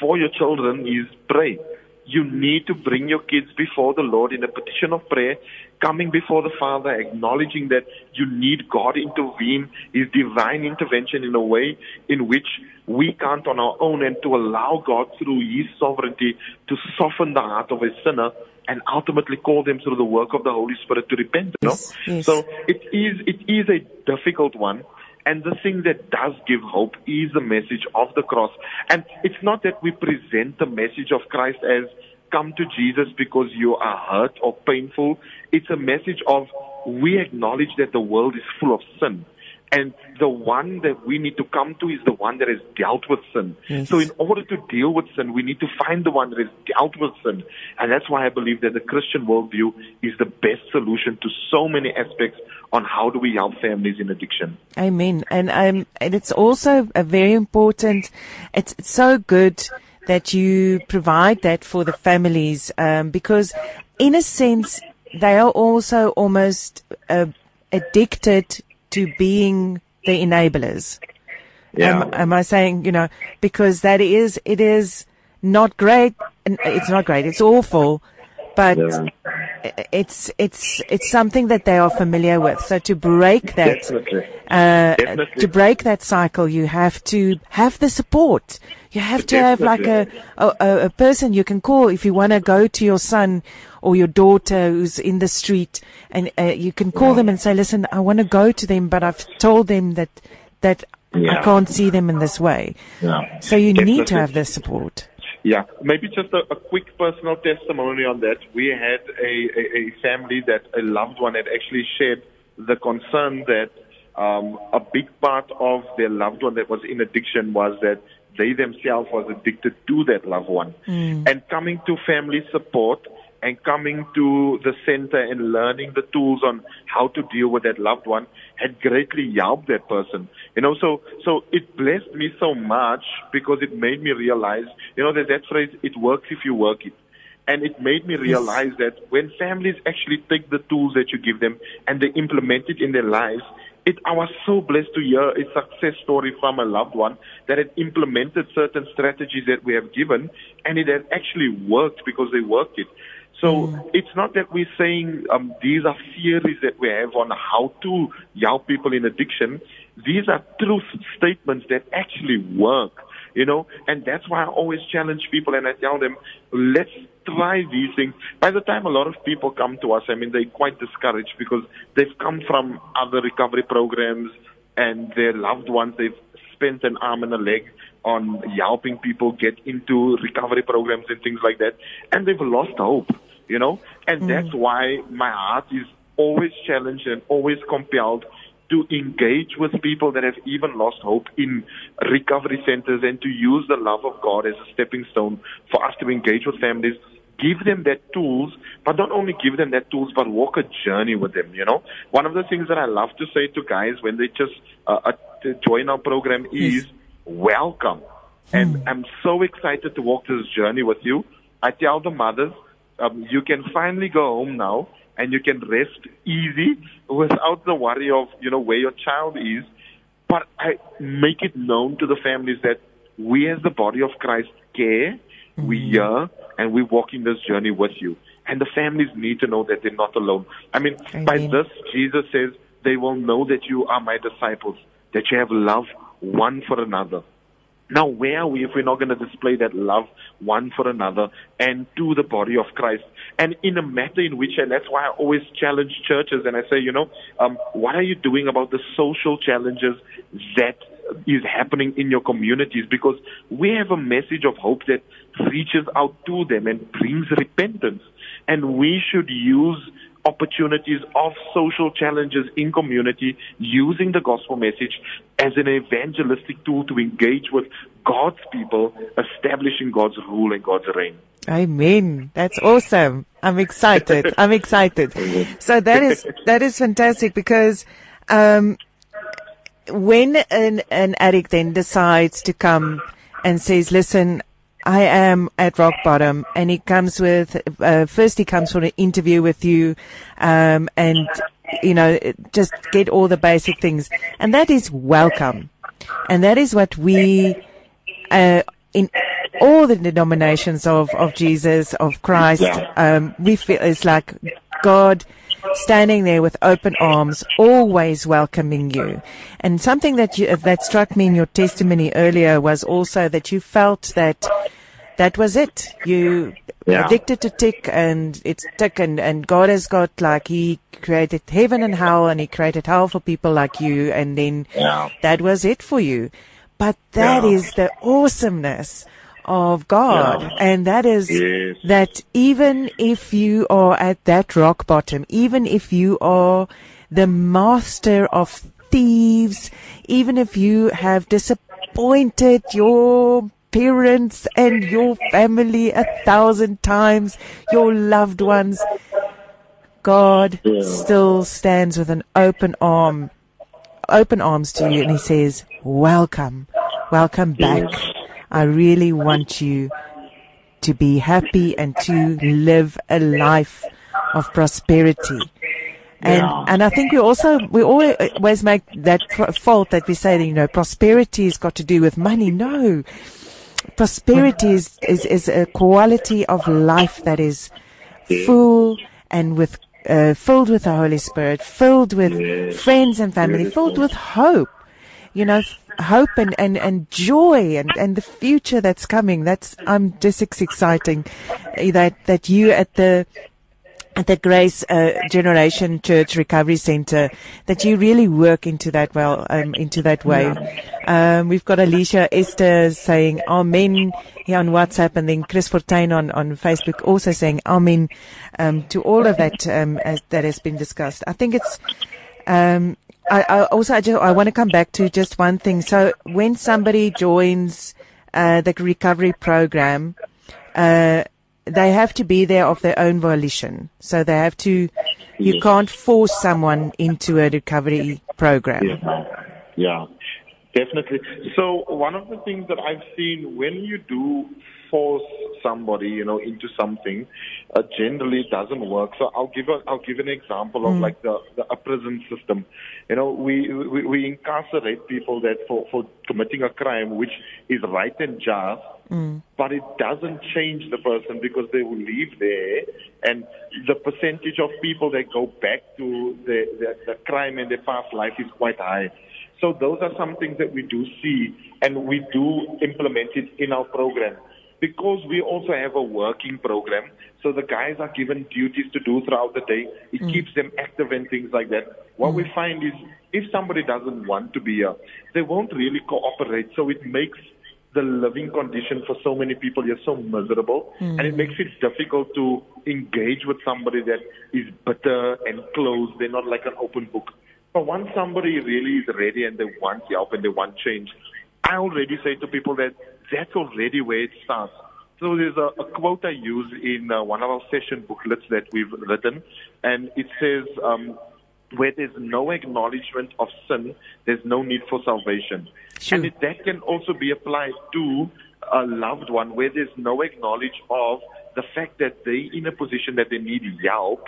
for your children is pray. You need to bring your kids before the Lord in a petition of prayer, coming before the Father, acknowledging that you need God intervene, His divine intervention in a way in which we can't on our own, and to allow God through His sovereignty to soften the heart of a sinner and ultimately call them through the work of the Holy Spirit to repent. You know? Yes, yes. So it is it is a difficult one. And the thing that does give hope is the message of the cross. And it's not that we present the message of Christ as come to Jesus because you are hurt or painful. It's a message of we acknowledge that the world is full of sin. And the one that we need to come to is the one that has dealt with sin. Yes. So in order to deal with sin, we need to find the one that has dealt with sin. And that's why I believe that the Christian worldview is the best solution to so many aspects on how do we help families in addiction. Amen. And um, and it's also a very important. It's, it's so good that you provide that for the families um, because, in a sense, they are also almost uh, addicted to being the enablers. Am, am I saying, you know, because that is, it is not great. It's not great. It's awful, but Yeah. It's, it's, it's something that they are familiar with. So to break that, Definitely. uh, Definitely. to break that cycle, you have to have the support. You have to have like a, a, a- person you can call if you want to go to your son or your daughter who's in the street and uh, you can call them and say, listen, I want to go to them, but I've told them that, that I can't see them in this way. Yeah. So you need to have the support. Yeah, maybe just a, a quick personal testimony on that. We had a, a, a family that a loved one had actually shared the concern that um, a big part of their loved one that was in addiction was that they themselves was addicted to that loved one. Mm. And coming to family support and coming to the center and learning the tools on how to deal with that loved one had greatly helped that person. You know, so so it blessed me so much because it made me realize, you know, there's that phrase, it works if you work it. And it made me realize that when families actually take the tools that you give them and they implement it in their lives, it, I was so blessed to hear a success story from a loved one that had implemented certain strategies that we have given and it had actually worked because they worked it. So it's not that we're saying um, these are theories that we have on how to help people in addiction. These are truth statements that actually work, you know, and that's why I always challenge people and I tell them, let's try these things. By the time a lot of people come to us, I mean, they're quite discouraged because they've come from other recovery programs and their loved ones, they've spent an arm and a leg on helping people get into recovery programs and things like that, and they've lost hope, you know? And Mm. that's why my heart is always challenged and always compelled to engage with people that have even lost hope in recovery centers and to use the love of God as a stepping stone for us to engage with families give them that tools, but not only give them that tools, but walk a journey with them, you know? One of the things that I love to say to guys when they just uh, uh, join our program is welcome. And I'm so excited to walk this journey with you. I tell the mothers, um, you can finally go home now and you can rest easy without the worry of, you know, where your child is. But I make it known to the families that we as the body of Christ care, we hear, and we walk in this journey with you. And the families need to know that they're not alone. I mean, by this, Jesus says, they will know that you are my disciples, that you have love one for another. Now, where are we if we're not going to display that love one for another and to the body of Christ? And in a matter in which, and that's why I always challenge churches and I say, you know, um, what are you doing about the social challenges that is happening in your communities? Because we have a message of hope that reaches out to them and brings repentance. And we should use opportunities of social challenges in community using the gospel message as an evangelistic tool to engage with God's people, establishing God's rule and God's reign. Amen. That's awesome. I'm excited. I'm excited. So that is that is fantastic because um, when an an addict then decides to come and says, "Listen, I am at rock bottom," and he comes with uh, first he comes for an interview with you, um, and you know just get all the basic things, and that is welcome, and that is what we uh, in all the denominations of, of Jesus, of Christ, um, we feel it's like God standing there with open arms, always welcoming you. And something that you, that struck me in your testimony earlier was also that you felt that that was it. You Yeah. addicted to tik and it's tik and, and God has got like he created heaven and hell and he created hell for people like you and then Yeah. that was it for you. But that Yeah. is the awesomeness of God. Yeah. And that is Yes. that even if you are at that rock bottom, even if you are the master of thieves, even if you have disappointed your parents and your family a thousand times, your loved ones, God Yeah. still stands with an open arm, open arms to you and he says, welcome, welcome back. I really want you to be happy and to live a life of prosperity. And, Yeah. and I think we also, we always make that fault that we say, that, you know, prosperity has got to do with money. No. Prosperity is, is, is a quality of life that is full and with, uh, filled with the Holy Spirit, filled with friends and family, filled with hope you know, hope and, and, and joy and, and the future that's coming. That's, I'm just exciting uh, that, that you at the, at the Grace uh, Generation Church Recovery Center, that you really work into that well, um, into that way. Um, we've got Alicia Esther saying Amen here on WhatsApp, and then Chris Fortuin on, on Facebook also saying Amen um, to all of that um, that has been discussed. I think it's Um, I, I also I just I want to come back to just one thing. So when somebody joins uh, the recovery program, uh, they have to be there of their own volition. So they have to. You Yes. can't force someone into a recovery program. Yeah. Yeah, definitely. So one of the things that I've seen when you do force somebody, you know, into something, uh, generally doesn't work. So I'll give a, I'll give an example of like the, the a prison system. You know, we, we we incarcerate people that for for committing a crime, which is right and just. But it doesn't change the person because they will leave there, and the percentage of people that go back to the, the, the crime in their past life is quite high. So those are some things that we do see and we do implement it in our program. Because we also have a working program, so the guys are given duties to do throughout the day. It mm. keeps them active and things like that. What we mm. find is if somebody doesn't want to be here, they won't really cooperate. So it makes the living condition for so many people is so miserable mm. and it makes it difficult to engage with somebody that is bitter and closed. They're not like an open book. But once somebody really is ready and they want help and they want change, I already say to people that that's already where it starts. So there's a, a quote I use in uh, one of our session booklets that we've written, and it says, um, where there's no acknowledgement of sin, there's no need for salvation. Sure. And that can also be applied to a loved one where there's no acknowledge of the fact that they're in a position that they need help.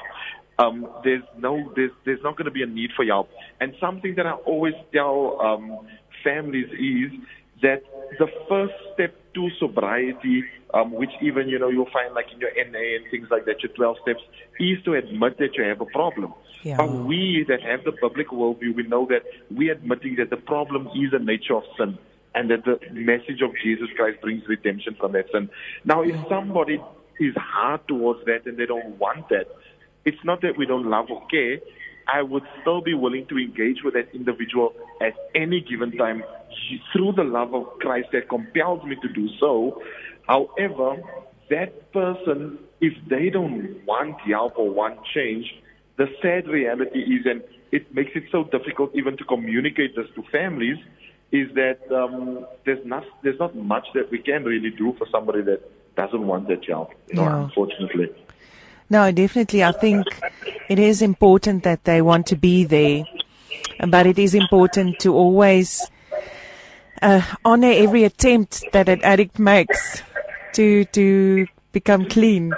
Um, there's no, there's, there's not going to be a need for help. And something that I always tell um, families is that the first step to sobriety, um, which even you know you'll find like in your NA and things like that, your 12 steps, is to admit that you have a problem. Yeah. But we that have the biblical worldview, we know that we admitting that the problem is the nature of sin and that the message of Jesus Christ brings redemption from that sin. Now, if somebody is hard towards that and they don't want that, it's not that we don't love or care. I would still be willing to engage with that individual at any given time through the love of Christ that compels me to do so. However, that person, if they don't want help or want change, the sad reality is, and it makes it so difficult even to communicate this to families, is that um, there's not there's not much that we can really do for somebody that doesn't want that help. You know, Yeah. unfortunately. No, definitely. I think it is important that they want to be there, but it is important to always uh, honor every attempt that an addict makes to to become clean.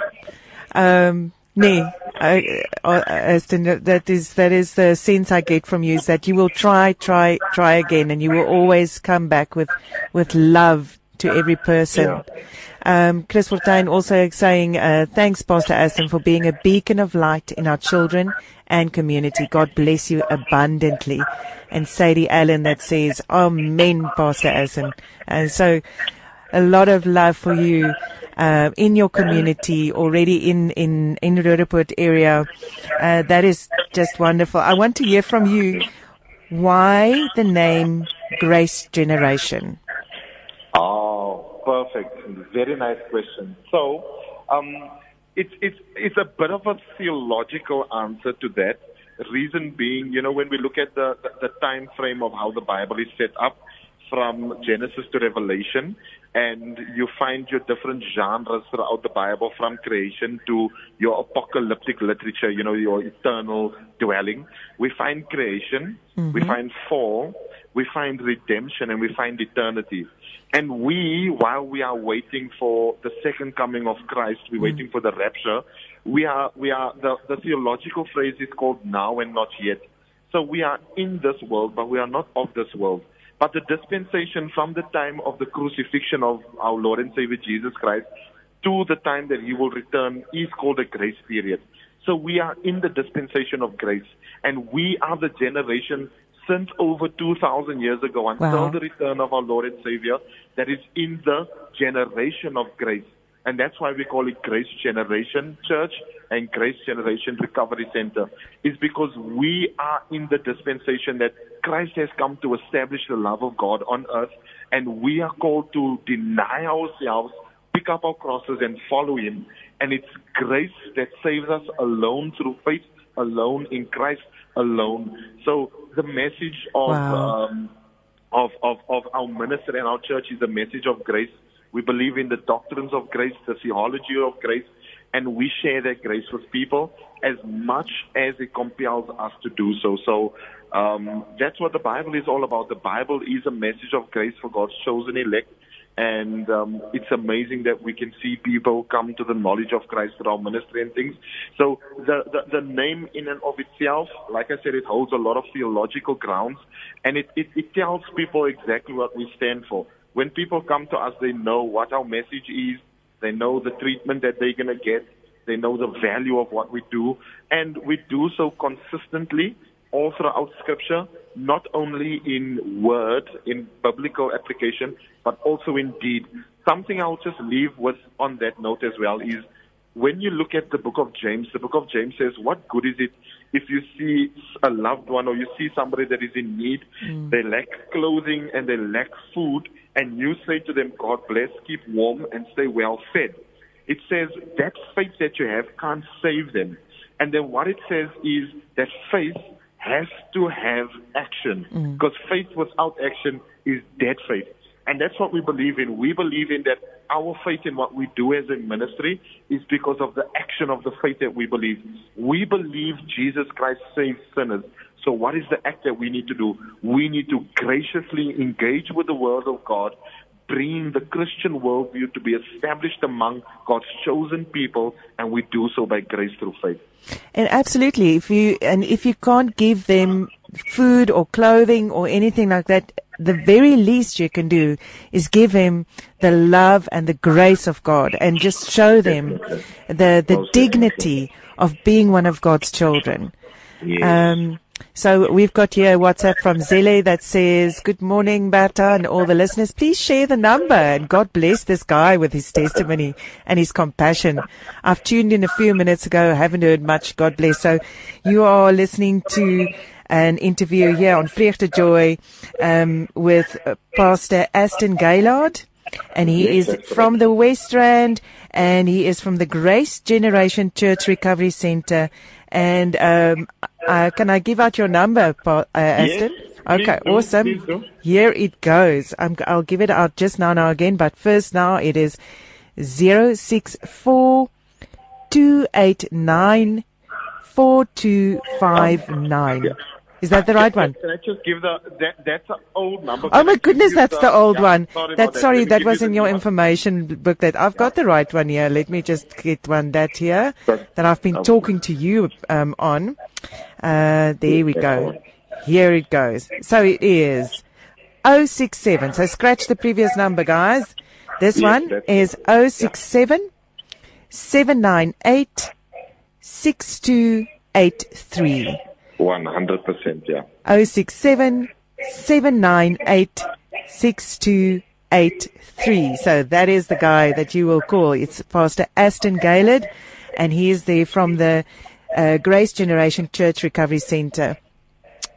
Um, nee, I, uh, Aston, that is that is the sense I get from you is that you will try, try, try again, and you will always come back with with love to every person. Yeah. Um, Chris Fortuin also saying, uh, thanks, Pastor Aston, for being a beacon of light in our children and community. God bless you abundantly. And Sadie Allen that says, Amen, Pastor Aston. And so a lot of love for you. Uh, in your community already in in in Roodepoort area, uh, that is just wonderful. I want to hear from you. Why the name Grace Generation? Oh, perfect. Very nice question. So, um, it's it's it's a bit of a theological answer to that. Reason being, you know, when we look at the, the, the time frame of how the Bible is set up, from Genesis to Revelation, and you find your different genres throughout the Bible, from creation to your apocalyptic literature, you know, your eternal dwelling. We find creation, we find fall, we find redemption, and we find eternity. And we, while we are waiting for the second coming of Christ, we're mm. waiting for the rapture. We are, we are, the, the theological phrase is called now and not yet. So we are in this world, but we are not of this world. But the dispensation from the time of the crucifixion of our Lord and Savior Jesus Christ to the time that he will return is called a grace period. So we are in the dispensation of grace, and we are the generation since over 2,000 years ago until Wow. the return of our Lord and Savior that is in the generation of grace. And that's why we call it Grace Generation Church and Grace Generation Recovery Center, is because we are in the dispensation that Christ has come to establish the love of God on earth, and we are called to deny ourselves, pick up our crosses, and follow Him. And it's grace that saves us alone through faith, alone, in Christ alone. So the message of Wow. um, of, of of our ministry and our church is a message of grace. We believe in the doctrines of grace, the theology of grace, and we share that grace with people as much as it compels us to do so. So um, that's what the Bible is all about. The Bible is a message of grace for God's chosen elect. And um, it's amazing that we can see people come to the knowledge of Christ through our ministry and things. So the, the, the name in and of itself, like I said, it holds a lot of theological grounds, and it, it, it tells people exactly what we stand for. When people come to us, they know what our message is, they know the treatment that they're going to get, they know the value of what we do, and we do so consistently all throughout Scripture, not only in word, in biblical application, but also in deed. Something I'll just leave with on that note as well is when you look at the book of James, the book of James says, What good is it if you see a loved one or you see somebody that is in need, mm. they lack clothing and they lack food, and you say to them, God bless, keep warm, and stay well fed? It says that faith that you have can't save them. And then what it says is that faith has to have action mm. because faith without action is dead faith. And that's what we believe in. We believe in that our faith in what we do as a ministry is because of the action of the faith that we believe. We believe Jesus Christ saves sinners. So what is the act that we need to do? We need to graciously engage with the word of God, bringing the Christian worldview to be established among God's chosen people, and we do so by grace through faith. And absolutely, if you and if you can't give them food or clothing or anything like that, the very least you can do is give them the love and the grace of God, and just show them the the dignity of being one of God's children. Um, so we've got here WhatsApp from Zele that says, Good morning, Bertha, and all the listeners. Please share the number and God bless this guy with his testimony and his compassion. I've tuned in a few minutes ago, haven't heard much. God bless. So you are listening to an interview here on Vreugde Joy, um, with uh, Pastor Aston Gaillard. And he Yes, is from the West Rand and he is from the Grace Generation Church Recovery Center. And um, uh, can I give out your number, uh, Aston? please okay, do, awesome. Here it goes. I'm, I'll give it out just now, now again, but first now it is zero six four two eight nine four two five nine. Is that the right one? Can I just give the that that's an old number? Oh Can my goodness, that's the old yeah, one. sorry That's sorry, that was in the your one. information booklet. I've got the right one here. Let me just get one that here That- that I've been talking to you um, on. Uh, there we go. Here it goes. So it is 067. So scratch the previous number, guys. This Yes, one is 067 798 6283. One hundred percent, yeah. 067 798 6283. So that is the guy that you will call. It's Pastor Aston Gaillard, and he is there from the uh, Grace Generation Church Recovery Center.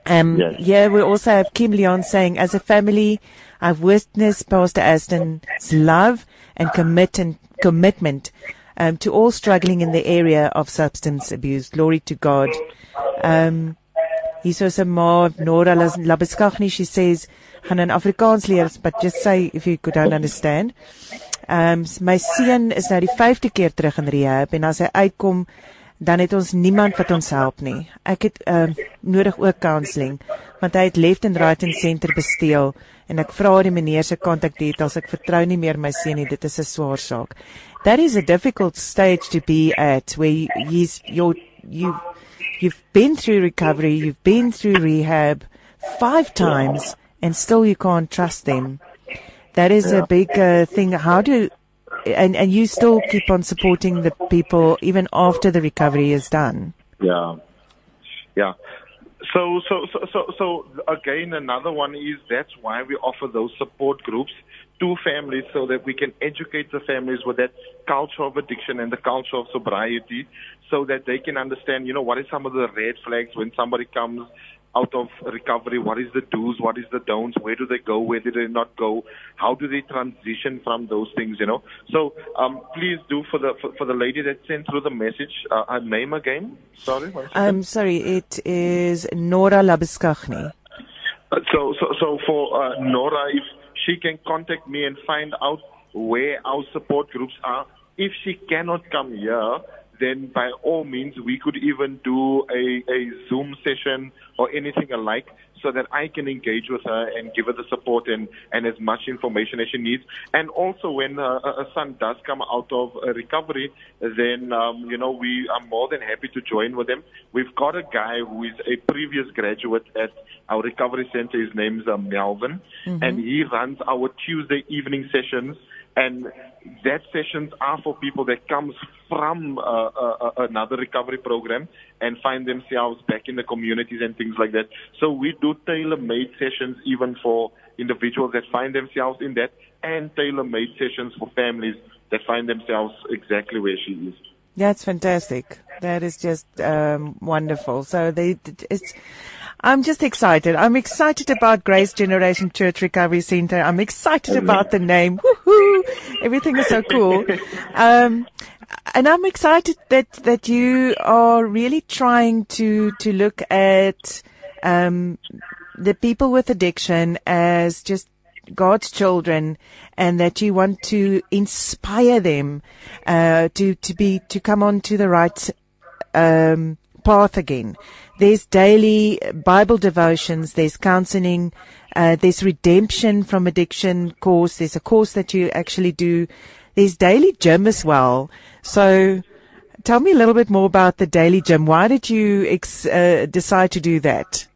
Um, Yes. Yeah, we also have Kim Leon saying, as a family, I've witnessed Pastor Aston's love and commit and commitment um, to all struggling in the area of substance abuse. Glory to God. Um, Hierso is 'n ma Nora Labeskagni. She says, gaan in Afrikaans leer, but just say if you could understand. Um my seun is nou die 5de keer terug in rehab en as hy uitkom dan het ons niemand wat ons help nie. Ek het um nodig ook counselling want hy het left and right and center besteel en ek vra die meneer se kontak details. Ek vertrou nie meer my seun nie. Dit is 'n swaar saak. That is a difficult stage to be at where he's you're you You've been through recovery, you've been through rehab five times, and still you can't trust them. That is a big uh, thing. How do, and, and you still keep on supporting the people even after the recovery is done. Yeah. Yeah. So, so, so, so, so again, another one is that's why we offer those support groups to families so that we can educate the families with that culture of addiction and the culture of sobriety so that they can understand, you know, what is some of the red flags when somebody comes out of recovery? What is the do's? What is the don'ts? Where do they go? Where do they not go? How do they transition from those things? You know. So um, please do for the for, for, the lady that sent through the message. Uh, her name again? Sorry. I'm um, sorry. It is Nora Labiskachny. Uh, so so so for uh, Nora, if she can contact me and find out where our support groups are. If she cannot come here, then by all means, we could even do a, a Zoom session or anything alike so that I can engage with her and give her the support and, and as much information as she needs. And also, when uh, a son does come out of recovery, then, um, you know, we are more than happy to join with them. We've got a guy who is a previous graduate at our recovery center. His name's uh, Melvin, mm-hmm. and he runs our Tuesday evening sessions and that sessions are for people that comes from uh, uh, uh, another recovery program and find themselves back in the communities and things like that. So we do tailor-made sessions even for individuals that find themselves in that and tailor-made sessions for families that find themselves exactly where she is. That's fantastic. That is just um, wonderful. So they, it's, I'm just excited. I'm excited about Grace Generation Church Recovery Center. I'm excited about the name. Woohoo! Everything is so cool. Um, and I'm excited that, that you are really trying to, to look at, um, the people with addiction as just God's children and that you want to inspire them, uh, to, to be, to come onto the right, um, path again. There's daily Bible devotions, there's counseling, uh, there's redemption from addiction course, there's a course that you actually do. There's daily gym as well. So tell me a little bit more about the daily gym. Why did you ex- uh, decide to do that?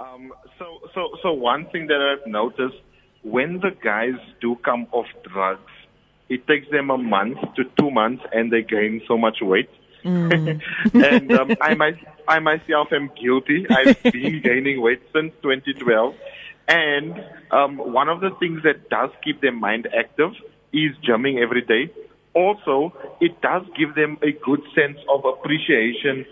Um, so, so, so one thing that I've noticed when the guys do come off drugs, it takes them a month to two months and they gain so much weight. Mm. and um, I, my, I myself am guilty. I've been gaining weight since 2012. And um, one of the things that does keep their mind active is gymming every day. Also, it does give them a good sense of appreciation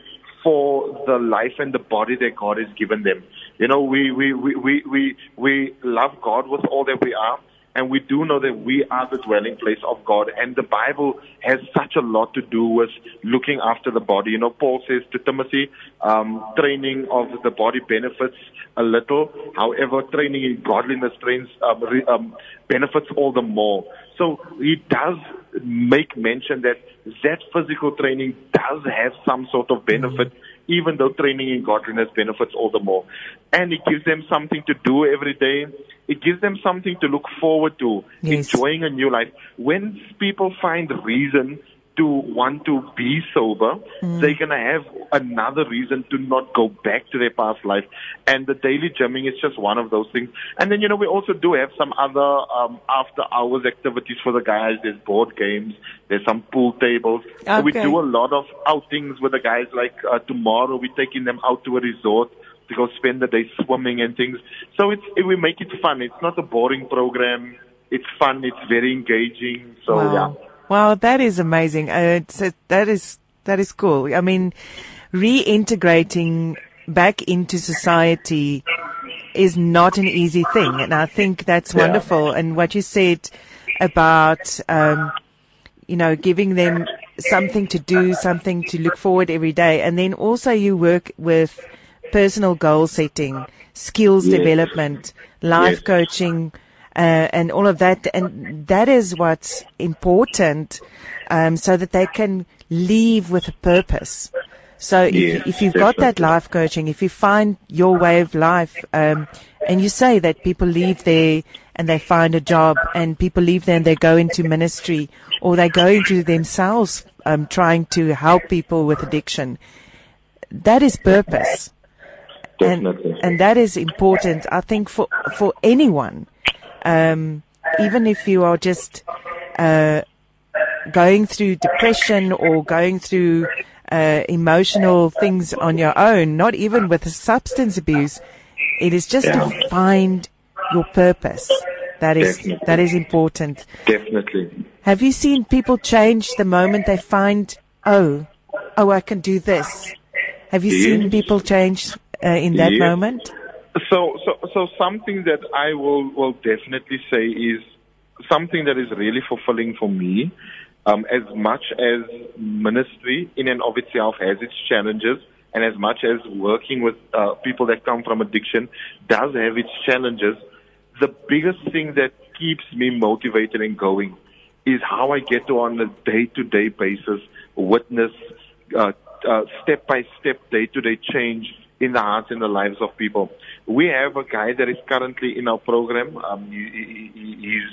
for the life and the body that God has given them. You know, we, we, we, we, we, we love God with all that we are. And we do know that we are the dwelling place of God. And the Bible has such a lot to do with looking after the body. You know, Paul says to Timothy, um, training of the body benefits a little. However, training in godliness trains, um, re, um, benefits all the more. So he does make mention that that physical training does have some sort of benefit. Mm-hmm even though training in godliness benefits all the more. And it gives them something to do every day. It gives them something to look forward to, yes. enjoying a new life. When people find the reason to want to be sober, mm. they're going to have another reason to not go back to their past life. And the daily gymming is just one of those things. And then, you know, we also do have some other um, after hours activities for the guys. There's board games, there's some pool tables. Okay. We do a lot of outings with the guys. Like uh, tomorrow, we're taking them out to a resort to go spend the day swimming and things. So it's, it, we make it fun. It's not a boring program. It's fun. It's very engaging. So wow. yeah. Wow, that is amazing. Uh, that is that is cool. I mean, reintegrating back into society is not an easy thing, and I think that's yeah. wonderful. And what you said about, um, you know, giving them something to do, something to look forward every day, and then also you work with personal goal setting, skills yes. development, life yes. coaching uh, and all of that. And that is what's important, um, so that they can leave with a purpose. So if, yes, if you've definitely. got that life coaching, if you find your way of life, um, and you say that people leave there and they find a job and people leave there and they go into ministry or they go into themselves, um, trying to help people with addiction. That is purpose. Definitely. And, and that is important, I think, for, for anyone um, even if you are just uh, going through depression or going through uh, emotional things on your own, not even with substance abuse, it is just yeah. to find your purpose. That is Definitely. that is important. Definitely. Have you seen people change the moment they find, oh, oh, I can do this? Have you yes. seen people change uh, in that Yes. moment? So, so, so something that I will, will definitely say is something that is really fulfilling for me. Um, as much as ministry in and of itself has its challenges, and as much as working with uh, people that come from addiction does have its challenges, the biggest thing that keeps me motivated and going is how I get to, on a day-to-day basis, witness uh, uh, step-by-step, day-to-day change in the hearts and the lives of people. We have a guy that is currently in our program. Um, he, he, he- he's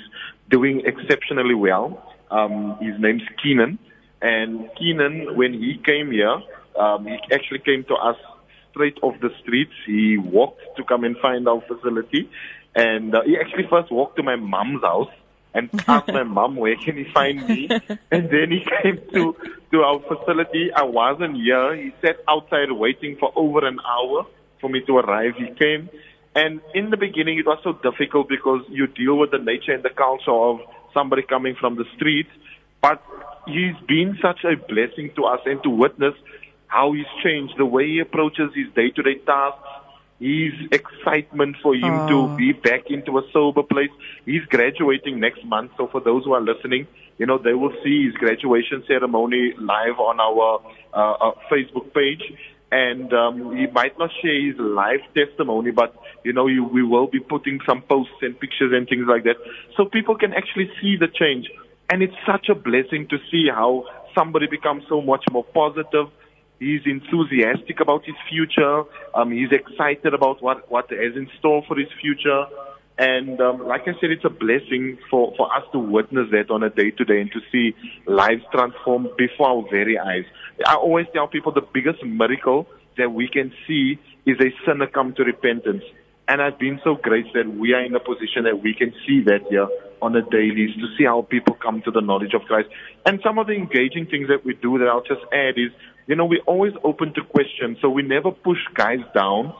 doing exceptionally well. Um, his name's Keenan. And Keenan, when he came here, um, he actually came to us straight off the streets. He walked to come and find our facility. And uh, he actually first walked to my mom's house and asked my mom where can he find me. And then he came to, to our facility. I wasn't here. He sat outside waiting for over an hour for me to arrive. He came. And in the beginning, it was so difficult because you deal with the nature and the culture of somebody coming from the street. But he's been such a blessing to us and to witness how he's changed, the way he approaches his day-to-day tasks, his excitement for him Oh. to be back into a sober place. He's graduating next month, so for those who are listening, you know, they will see his graduation ceremony live on our uh, uh, Facebook page. And um, he might not share his live testimony, but you know, you, we will be putting some posts and pictures and things like that, so people can actually see the change. And it's such a blessing to see how somebody becomes so much more positive. He's enthusiastic about his future. Um, he's excited about what, what is in store for his future. And um, like I said, it's a blessing for, for us to witness that on a day to day and to see lives transform before our very eyes. I always tell people the biggest miracle that we can see is a sinner come to repentance. And I've been so great that we are in a position that we can see that here on a daily to see how people come to the knowledge of Christ. And some of the engaging things that we do that I'll just add is, you know, we're always open to questions. So we never push guys down.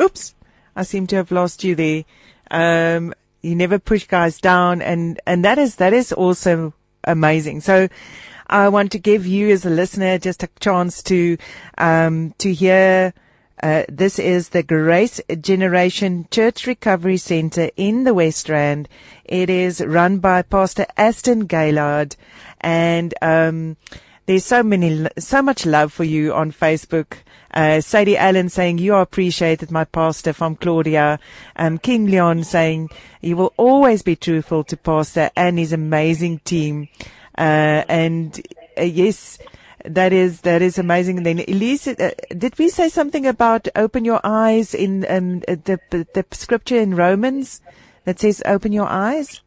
Oops, I seem to have lost you there. Um, you never push guys down, and and that is that is also amazing. So. I want to give you as a listener just a chance to um, to hear. Uh, this is the Grace Generation Church Recovery Center in the West Rand. It is run by Pastor Aston Gaillard, and um, there's so many, so much love for you on Facebook. Uh, Sadie Allen saying you are appreciated, my pastor from Claudia. Um, King Leon saying you will always be truthful to pastor and his amazing team. Uh, and uh, yes, that is that is amazing. And then Elise, uh, did we say something about open your eyes in um, uh, the the scripture in Romans that says open your eyes?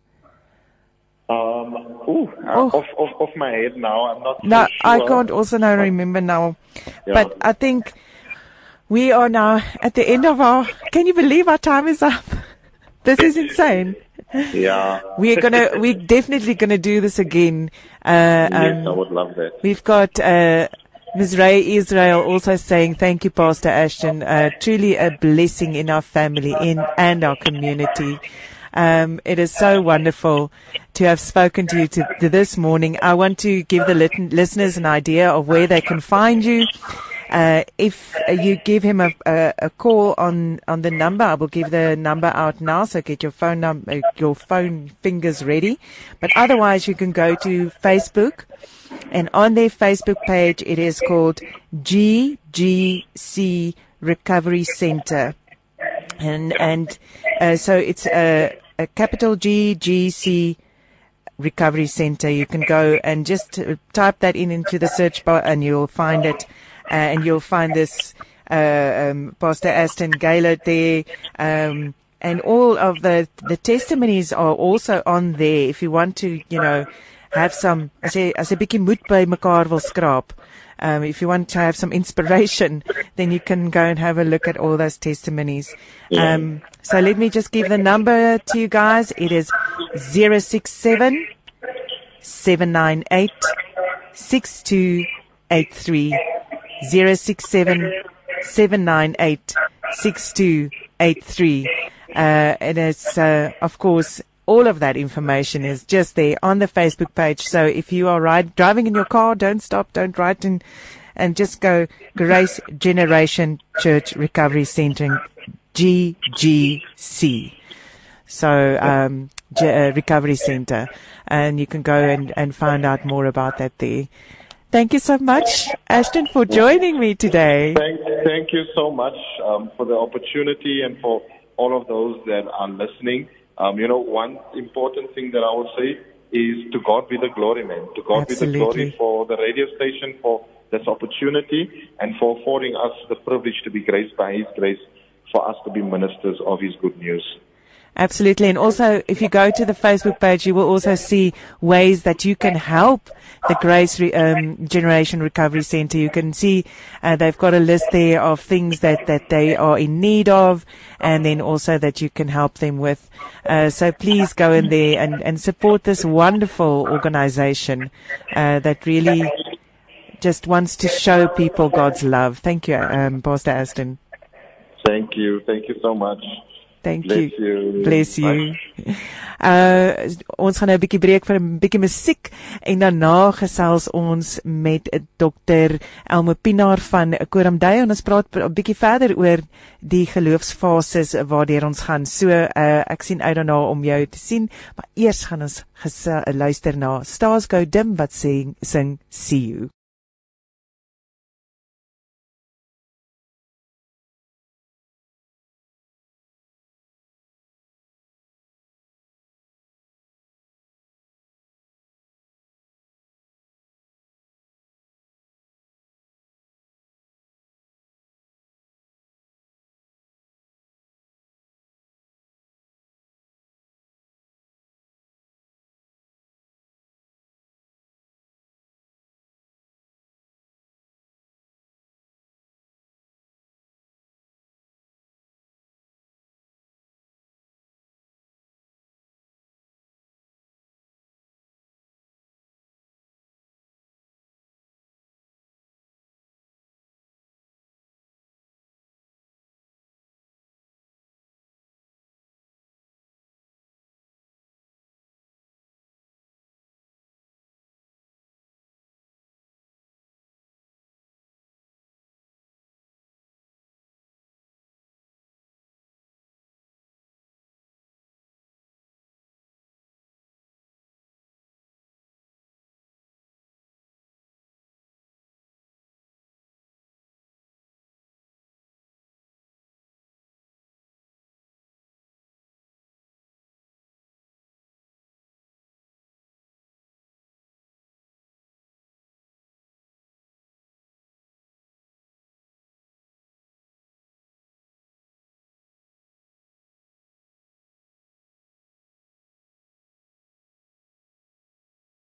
Um, ooh, Oh. off, off, off my head now. I'm not No, so I can't also now remember now. Yeah. But I think we are now at the end of our. Can you believe our time is up? This is insane. Yeah. We're gonna, we're definitely gonna do this again. Uh, yes, I um, would love that. We've got uh, Ms. Ray Israel also saying, "Thank you, Pastor Ashton. Uh, truly a blessing in our family, in and our community. Um, it is so wonderful to have spoken to you to, to this morning. I want to give the lit- listeners an idea of where they can find you. Uh, if you give him a, a, a call on, on the number, I will give the number out now. So get your phone number, your phone fingers ready. But otherwise, you can go to Facebook, and on their Facebook page, it is called GGC Recovery Center and and uh, so it's a, a capital G G C Recovery Center. You can go and just uh, type that in into the search bar, and you'll find it, uh, and you'll find this uh, um, Pastor Aston Gaillard there. Um, and all of the the testimonies are also on there. If you want to, you know, have some as jy as 'n bietjie moed by mekaar wil skraap. Um, if you want to have some inspiration, then you can go and have a look at all those testimonies. Um, so let me just give the number to you guys. It is 067 798 6283. 067 798 6283. Uh, and it's, uh, of course, all of that information is just there on the Facebook page. So if you are ride, driving in your car, don't stop, don't write and, and just go Grace Generation Church Recovery Center GGC. So um uh, Recovery Center and you can go and and find out more about that there. Thank you so much, Ashton, for joining me today. Thank, thank you so much um, for the opportunity and for all of those that are listening. Um, you know, one important thing that I will say is to God be the glory, man. To God Absolutely. be the glory for the radio station, for this opportunity, and for affording us the privilege to be graced by His grace, for us to be ministers of His good news. Absolutely. And also, if you go to the Facebook page, you will also see ways that you can help the Grace um, Generation Recovery Center. You can see uh, they've got a list there of things that, that they are in need of and then also that you can help them with. Uh, so please go in there and, and support this wonderful organization uh, that really just wants to show people God's love. Thank you, um, Pastor Aston. Thank you. Thank you so much. Thank Bless you. you. Bless you. Uh ons gaan nou 'n bietjie breek vir 'n bietjie musiek en daarna gesels ons met Dr. Elmo Pinaar van Koramdey en ons praat 'n bietjie verder oor die geloofsfases waardeur ons gaan. So uh ek sien uit daarna om jou te sien, maar eers gaan ons ges- luister na Stars Go Dim wat sing sing See You.